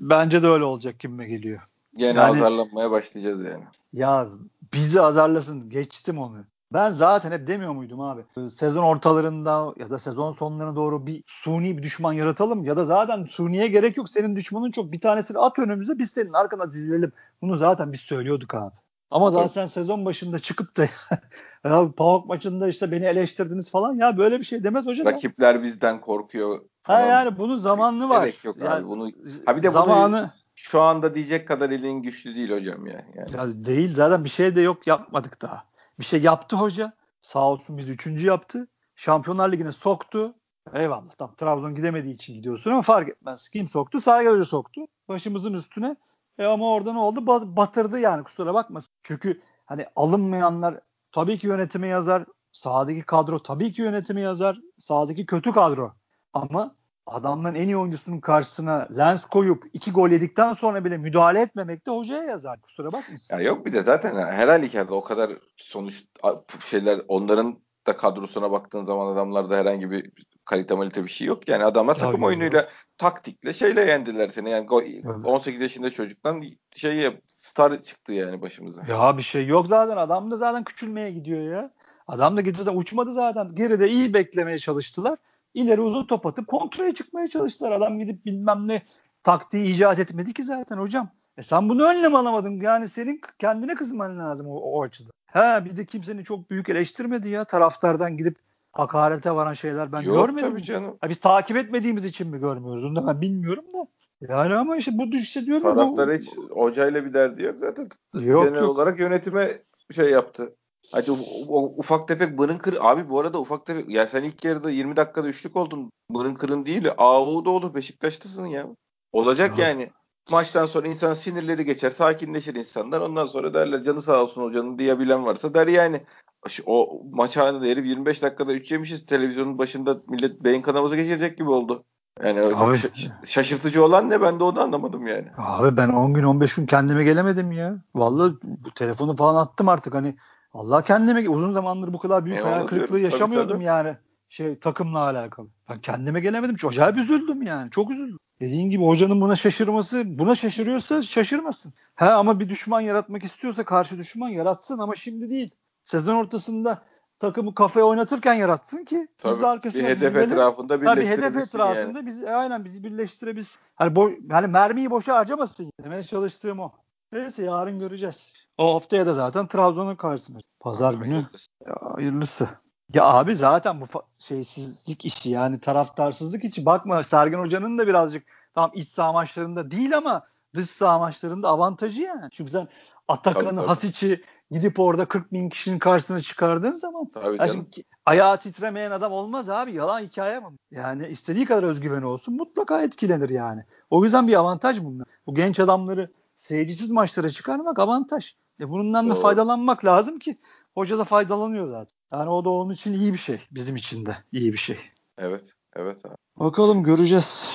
Bence de öyle olacak kimime geliyor. Gene yani, azarlanmaya başlayacağız yani. Ya bizi azarlasın geçtim onu. Ben zaten hep demiyor muydum abi? Sezon ortalarında ya da sezon sonlarına doğru bir suni bir düşman yaratalım ya da zaten suniye gerek yok. Senin düşmanın çok bir tanesini at önümüze biz senin arkana dizilelim. Bunu zaten biz söylüyorduk abi. Ama daha sen sezon başında çıkıp da ya PAOK maçında işte beni eleştirdiniz falan ya böyle bir şey demez hocam. Rakipler bizden korkuyor. Falan. Ha yani bunun zamanlı var. Gerek yok yani, abi bunu. Ha bir de zamanı bunu şu anda diyecek kadar elin güçlü değil hocam ya. Yani. Ya değil zaten bir şey de yok yapmadık daha. Bir şey yaptı hoca. Sağ olsun biz üçüncü yaptı. Şampiyonlar Ligi'ne soktu. Eyvallah tamam Trabzon gidemediği için gidiyorsun ama fark etmez. Kim soktu? Sergen Hoca soktu. Başımızın üstüne. E ama orada ne oldu? Batırdı yani kusura bakmasın. Çünkü hani alınmayanlar tabii ki yönetime yazar. Sahadaki kadro tabii ki yönetime yazar. Sahadaki kötü kadro. Ama adamların en iyi oyuncusunun karşısına lens koyup iki gol yedikten sonra bile müdahale etmemek de hocaya yazar. Kusura bakmasın. Ya yok bir de zaten her halükarda o kadar sonuç şeyler onların da kadrosuna baktığın zaman adamlarda herhangi bir kalite malite bir şey yok. Yani adamlar Tabii takım oyunuyla, yok. taktikle şeyle yendiler seni. Yani 18 yaşında çocuktan şey star çıktı yani başımıza. Ya bir şey yok zaten. Adam da zaten küçülmeye gidiyor ya. Adam da gidiyor uçmadı zaten. Geride iyi beklemeye çalıştılar. İleri uzun top atıp kontrole çıkmaya çalıştılar. Adam gidip bilmem ne taktiği icat etmedi ki zaten hocam. E sen bunu önlem alamadın. Yani senin kendine kızman lazım o, o açıda. Ha bir de kimsenin çok büyük eleştirmedi ya taraftardan gidip hakarete varan şeyler ben Yok, görmedim. Tabii canım. Ha, biz takip etmediğimiz için mi görmüyoruz? Onu da ben bilmiyorum da. Yani ama işte bu düşse diyorum. Taraftar hiç hocayla bir derdi yok zaten. Yok, Genel yok. olarak yönetime şey yaptı. Hadi ufak tefek bırın kır. Abi bu arada ufak tefek. Ya sen ilk yarıda 20 dakikada üçlük oldun. Bırın kırın değil. AU'da olur. Beşiktaş'tasın ya. Olacak ya. yani. Maçtan sonra insan sinirleri geçer. Sakinleşir insanlar. Ondan sonra derler canı sağ olsun hocanın diyebilen varsa der yani. O maç halinde herif 25 dakikada 3 yemişiz. Televizyonun başında millet beyin kanaması geçirecek gibi oldu. Yani Abi, şaşırtıcı olan ne ben de onu anlamadım yani. Abi ben 10 gün 15 gün kendime gelemedim ya. Vallahi bu telefonu falan attım artık hani Allah kendime uzun zamandır bu kadar büyük hayal kırıklığı yaşamıyordum tabii, tabii. yani şey takımla alakalı. Ben kendime gelemedim. Çok acayip üzüldüm yani. Çok üzüldüm. Dediğin gibi hocanın buna şaşırması, buna şaşırıyorsa şaşırmasın. Ha ama bir düşman yaratmak istiyorsa karşı düşman yaratsın ama şimdi değil. Sezon ortasında takımı kafaya oynatırken yaratsın ki Tabii, biz de arkasına bir hedef dizilelim. etrafında birleştirebilsin. Tabii hedef etrafında yani. biz aynen bizi birleştirebilsin. Hani, bo hani mermiyi boşa harcamasın. Demeye çalıştığım o. Neyse yarın göreceğiz. O haftaya da zaten Trabzon'un karşısında. Pazar günü. Hayırlısı. Ya, hayırlısı. Ya abi zaten bu şeysizlik işi yani taraftarsızlık içi bakma Sergen Hoca'nın da birazcık tam iç saha maçlarında değil ama dış saha maçlarında avantajı yani. Çünkü sen Atakan'ı, Hasic'i gidip orada 40 bin kişinin karşısına çıkardığın zaman tabii şimdi, ayağı titremeyen adam olmaz abi. Yalan hikaye mi? Yani istediği kadar özgüveni olsun mutlaka etkilenir yani. O yüzden bir avantaj bunlar. Bu genç adamları seyircisiz maçlara çıkarmak avantaj. E bundan da faydalanmak lazım ki hoca da faydalanıyor zaten. Yani o da onun için iyi bir şey. Bizim için de iyi bir şey. Evet. Evet abi. Bakalım göreceğiz.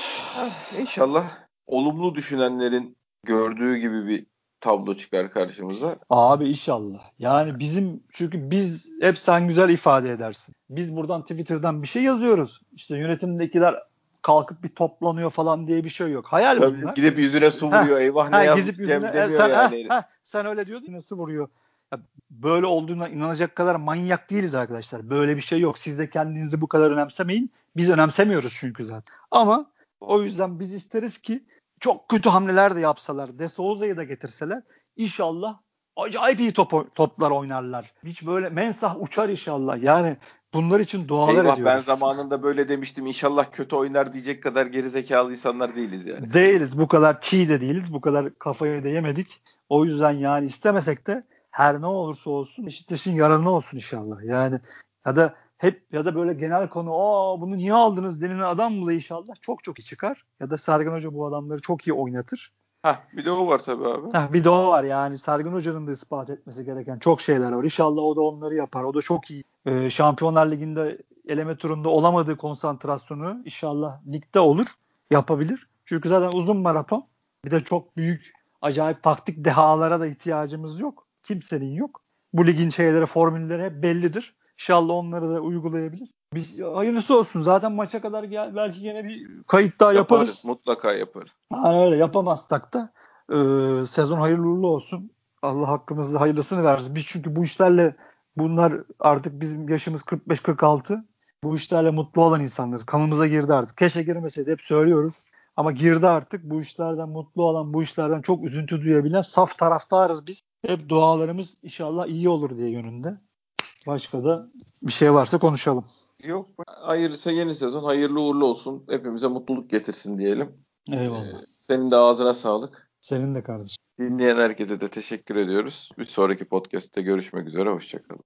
İnşallah olumlu düşünenlerin gördüğü gibi bir tablo çıkar karşımıza. Abi inşallah. Yani bizim çünkü biz hep sen güzel ifade edersin. Biz buradan Twitter'dan bir şey yazıyoruz. İşte yönetimdekiler kalkıp bir toplanıyor falan diye bir şey yok. Hayal Tabii, bunlar. Gidip yüzüne su vuruyor. Heh, Eyvah ne gidip yüzüne, e, sen, yani. Heh, heh, sen öyle diyordun su vuruyor. Ya, böyle olduğuna inanacak kadar manyak değiliz arkadaşlar. Böyle bir şey yok. Siz de kendinizi bu kadar önemsemeyin. Biz önemsemiyoruz çünkü zaten. Ama o yüzden biz isteriz ki çok kötü hamleler de yapsalar, De Souza'yı da getirseler inşallah acayip iyi top, toplar oynarlar. Hiç böyle mensah uçar inşallah. Yani bunlar için dualar Eyvah, ediyoruz. Ben zamanında böyle demiştim. İnşallah kötü oynar diyecek kadar gerizekalı insanlar değiliz yani. Değiliz. Bu kadar çiğ de değiliz. Bu kadar kafaya da yemedik. O yüzden yani istemesek de her ne olursa olsun Beşiktaş'ın yararına olsun inşallah. Yani ya da hep ya da böyle genel konu aa bunu niye aldınız denilen adam mı inşallah çok çok iyi çıkar. Ya da Sergen Hoca bu adamları çok iyi oynatır. Ha bir de o var tabii abi. Ha bir de o var yani Sergen Hoca'nın da ispat etmesi gereken çok şeyler var. İnşallah o da onları yapar. O da çok iyi. Ee, Şampiyonlar Ligi'nde eleme turunda olamadığı konsantrasyonu inşallah ligde olur. Yapabilir. Çünkü zaten uzun maraton. Bir de çok büyük acayip taktik dehalara da ihtiyacımız yok. Kimsenin yok. Bu ligin şeyleri, formülleri hep bellidir. İnşallah onları da uygulayabilir. Biz hayırlısı olsun. Zaten maça kadar gel, belki yine bir kayıt daha yaparız. yaparız. Mutlaka yaparız. Ha öyle yapamazsak da e, sezon hayırlı uğurlu olsun. Allah hakkımızda hayırlısını versin. Biz çünkü bu işlerle bunlar artık bizim yaşımız 45-46. Bu işlerle mutlu olan insanlarız. Kanımıza girdi artık. Keşke girmeseydi hep söylüyoruz. Ama girdi artık. Bu işlerden mutlu olan, bu işlerden çok üzüntü duyabilen saf taraftarız biz. Hep dualarımız inşallah iyi olur diye yönünde. Başka da bir şey varsa konuşalım. Yok. Hayırlısı yeni sezon hayırlı uğurlu olsun. Hepimize mutluluk getirsin diyelim. Eyvallah. Ee, senin de ağzına sağlık. Senin de kardeşim. Dinleyen herkese de teşekkür ediyoruz. Bir sonraki podcast'te görüşmek üzere. Hoşçakalın.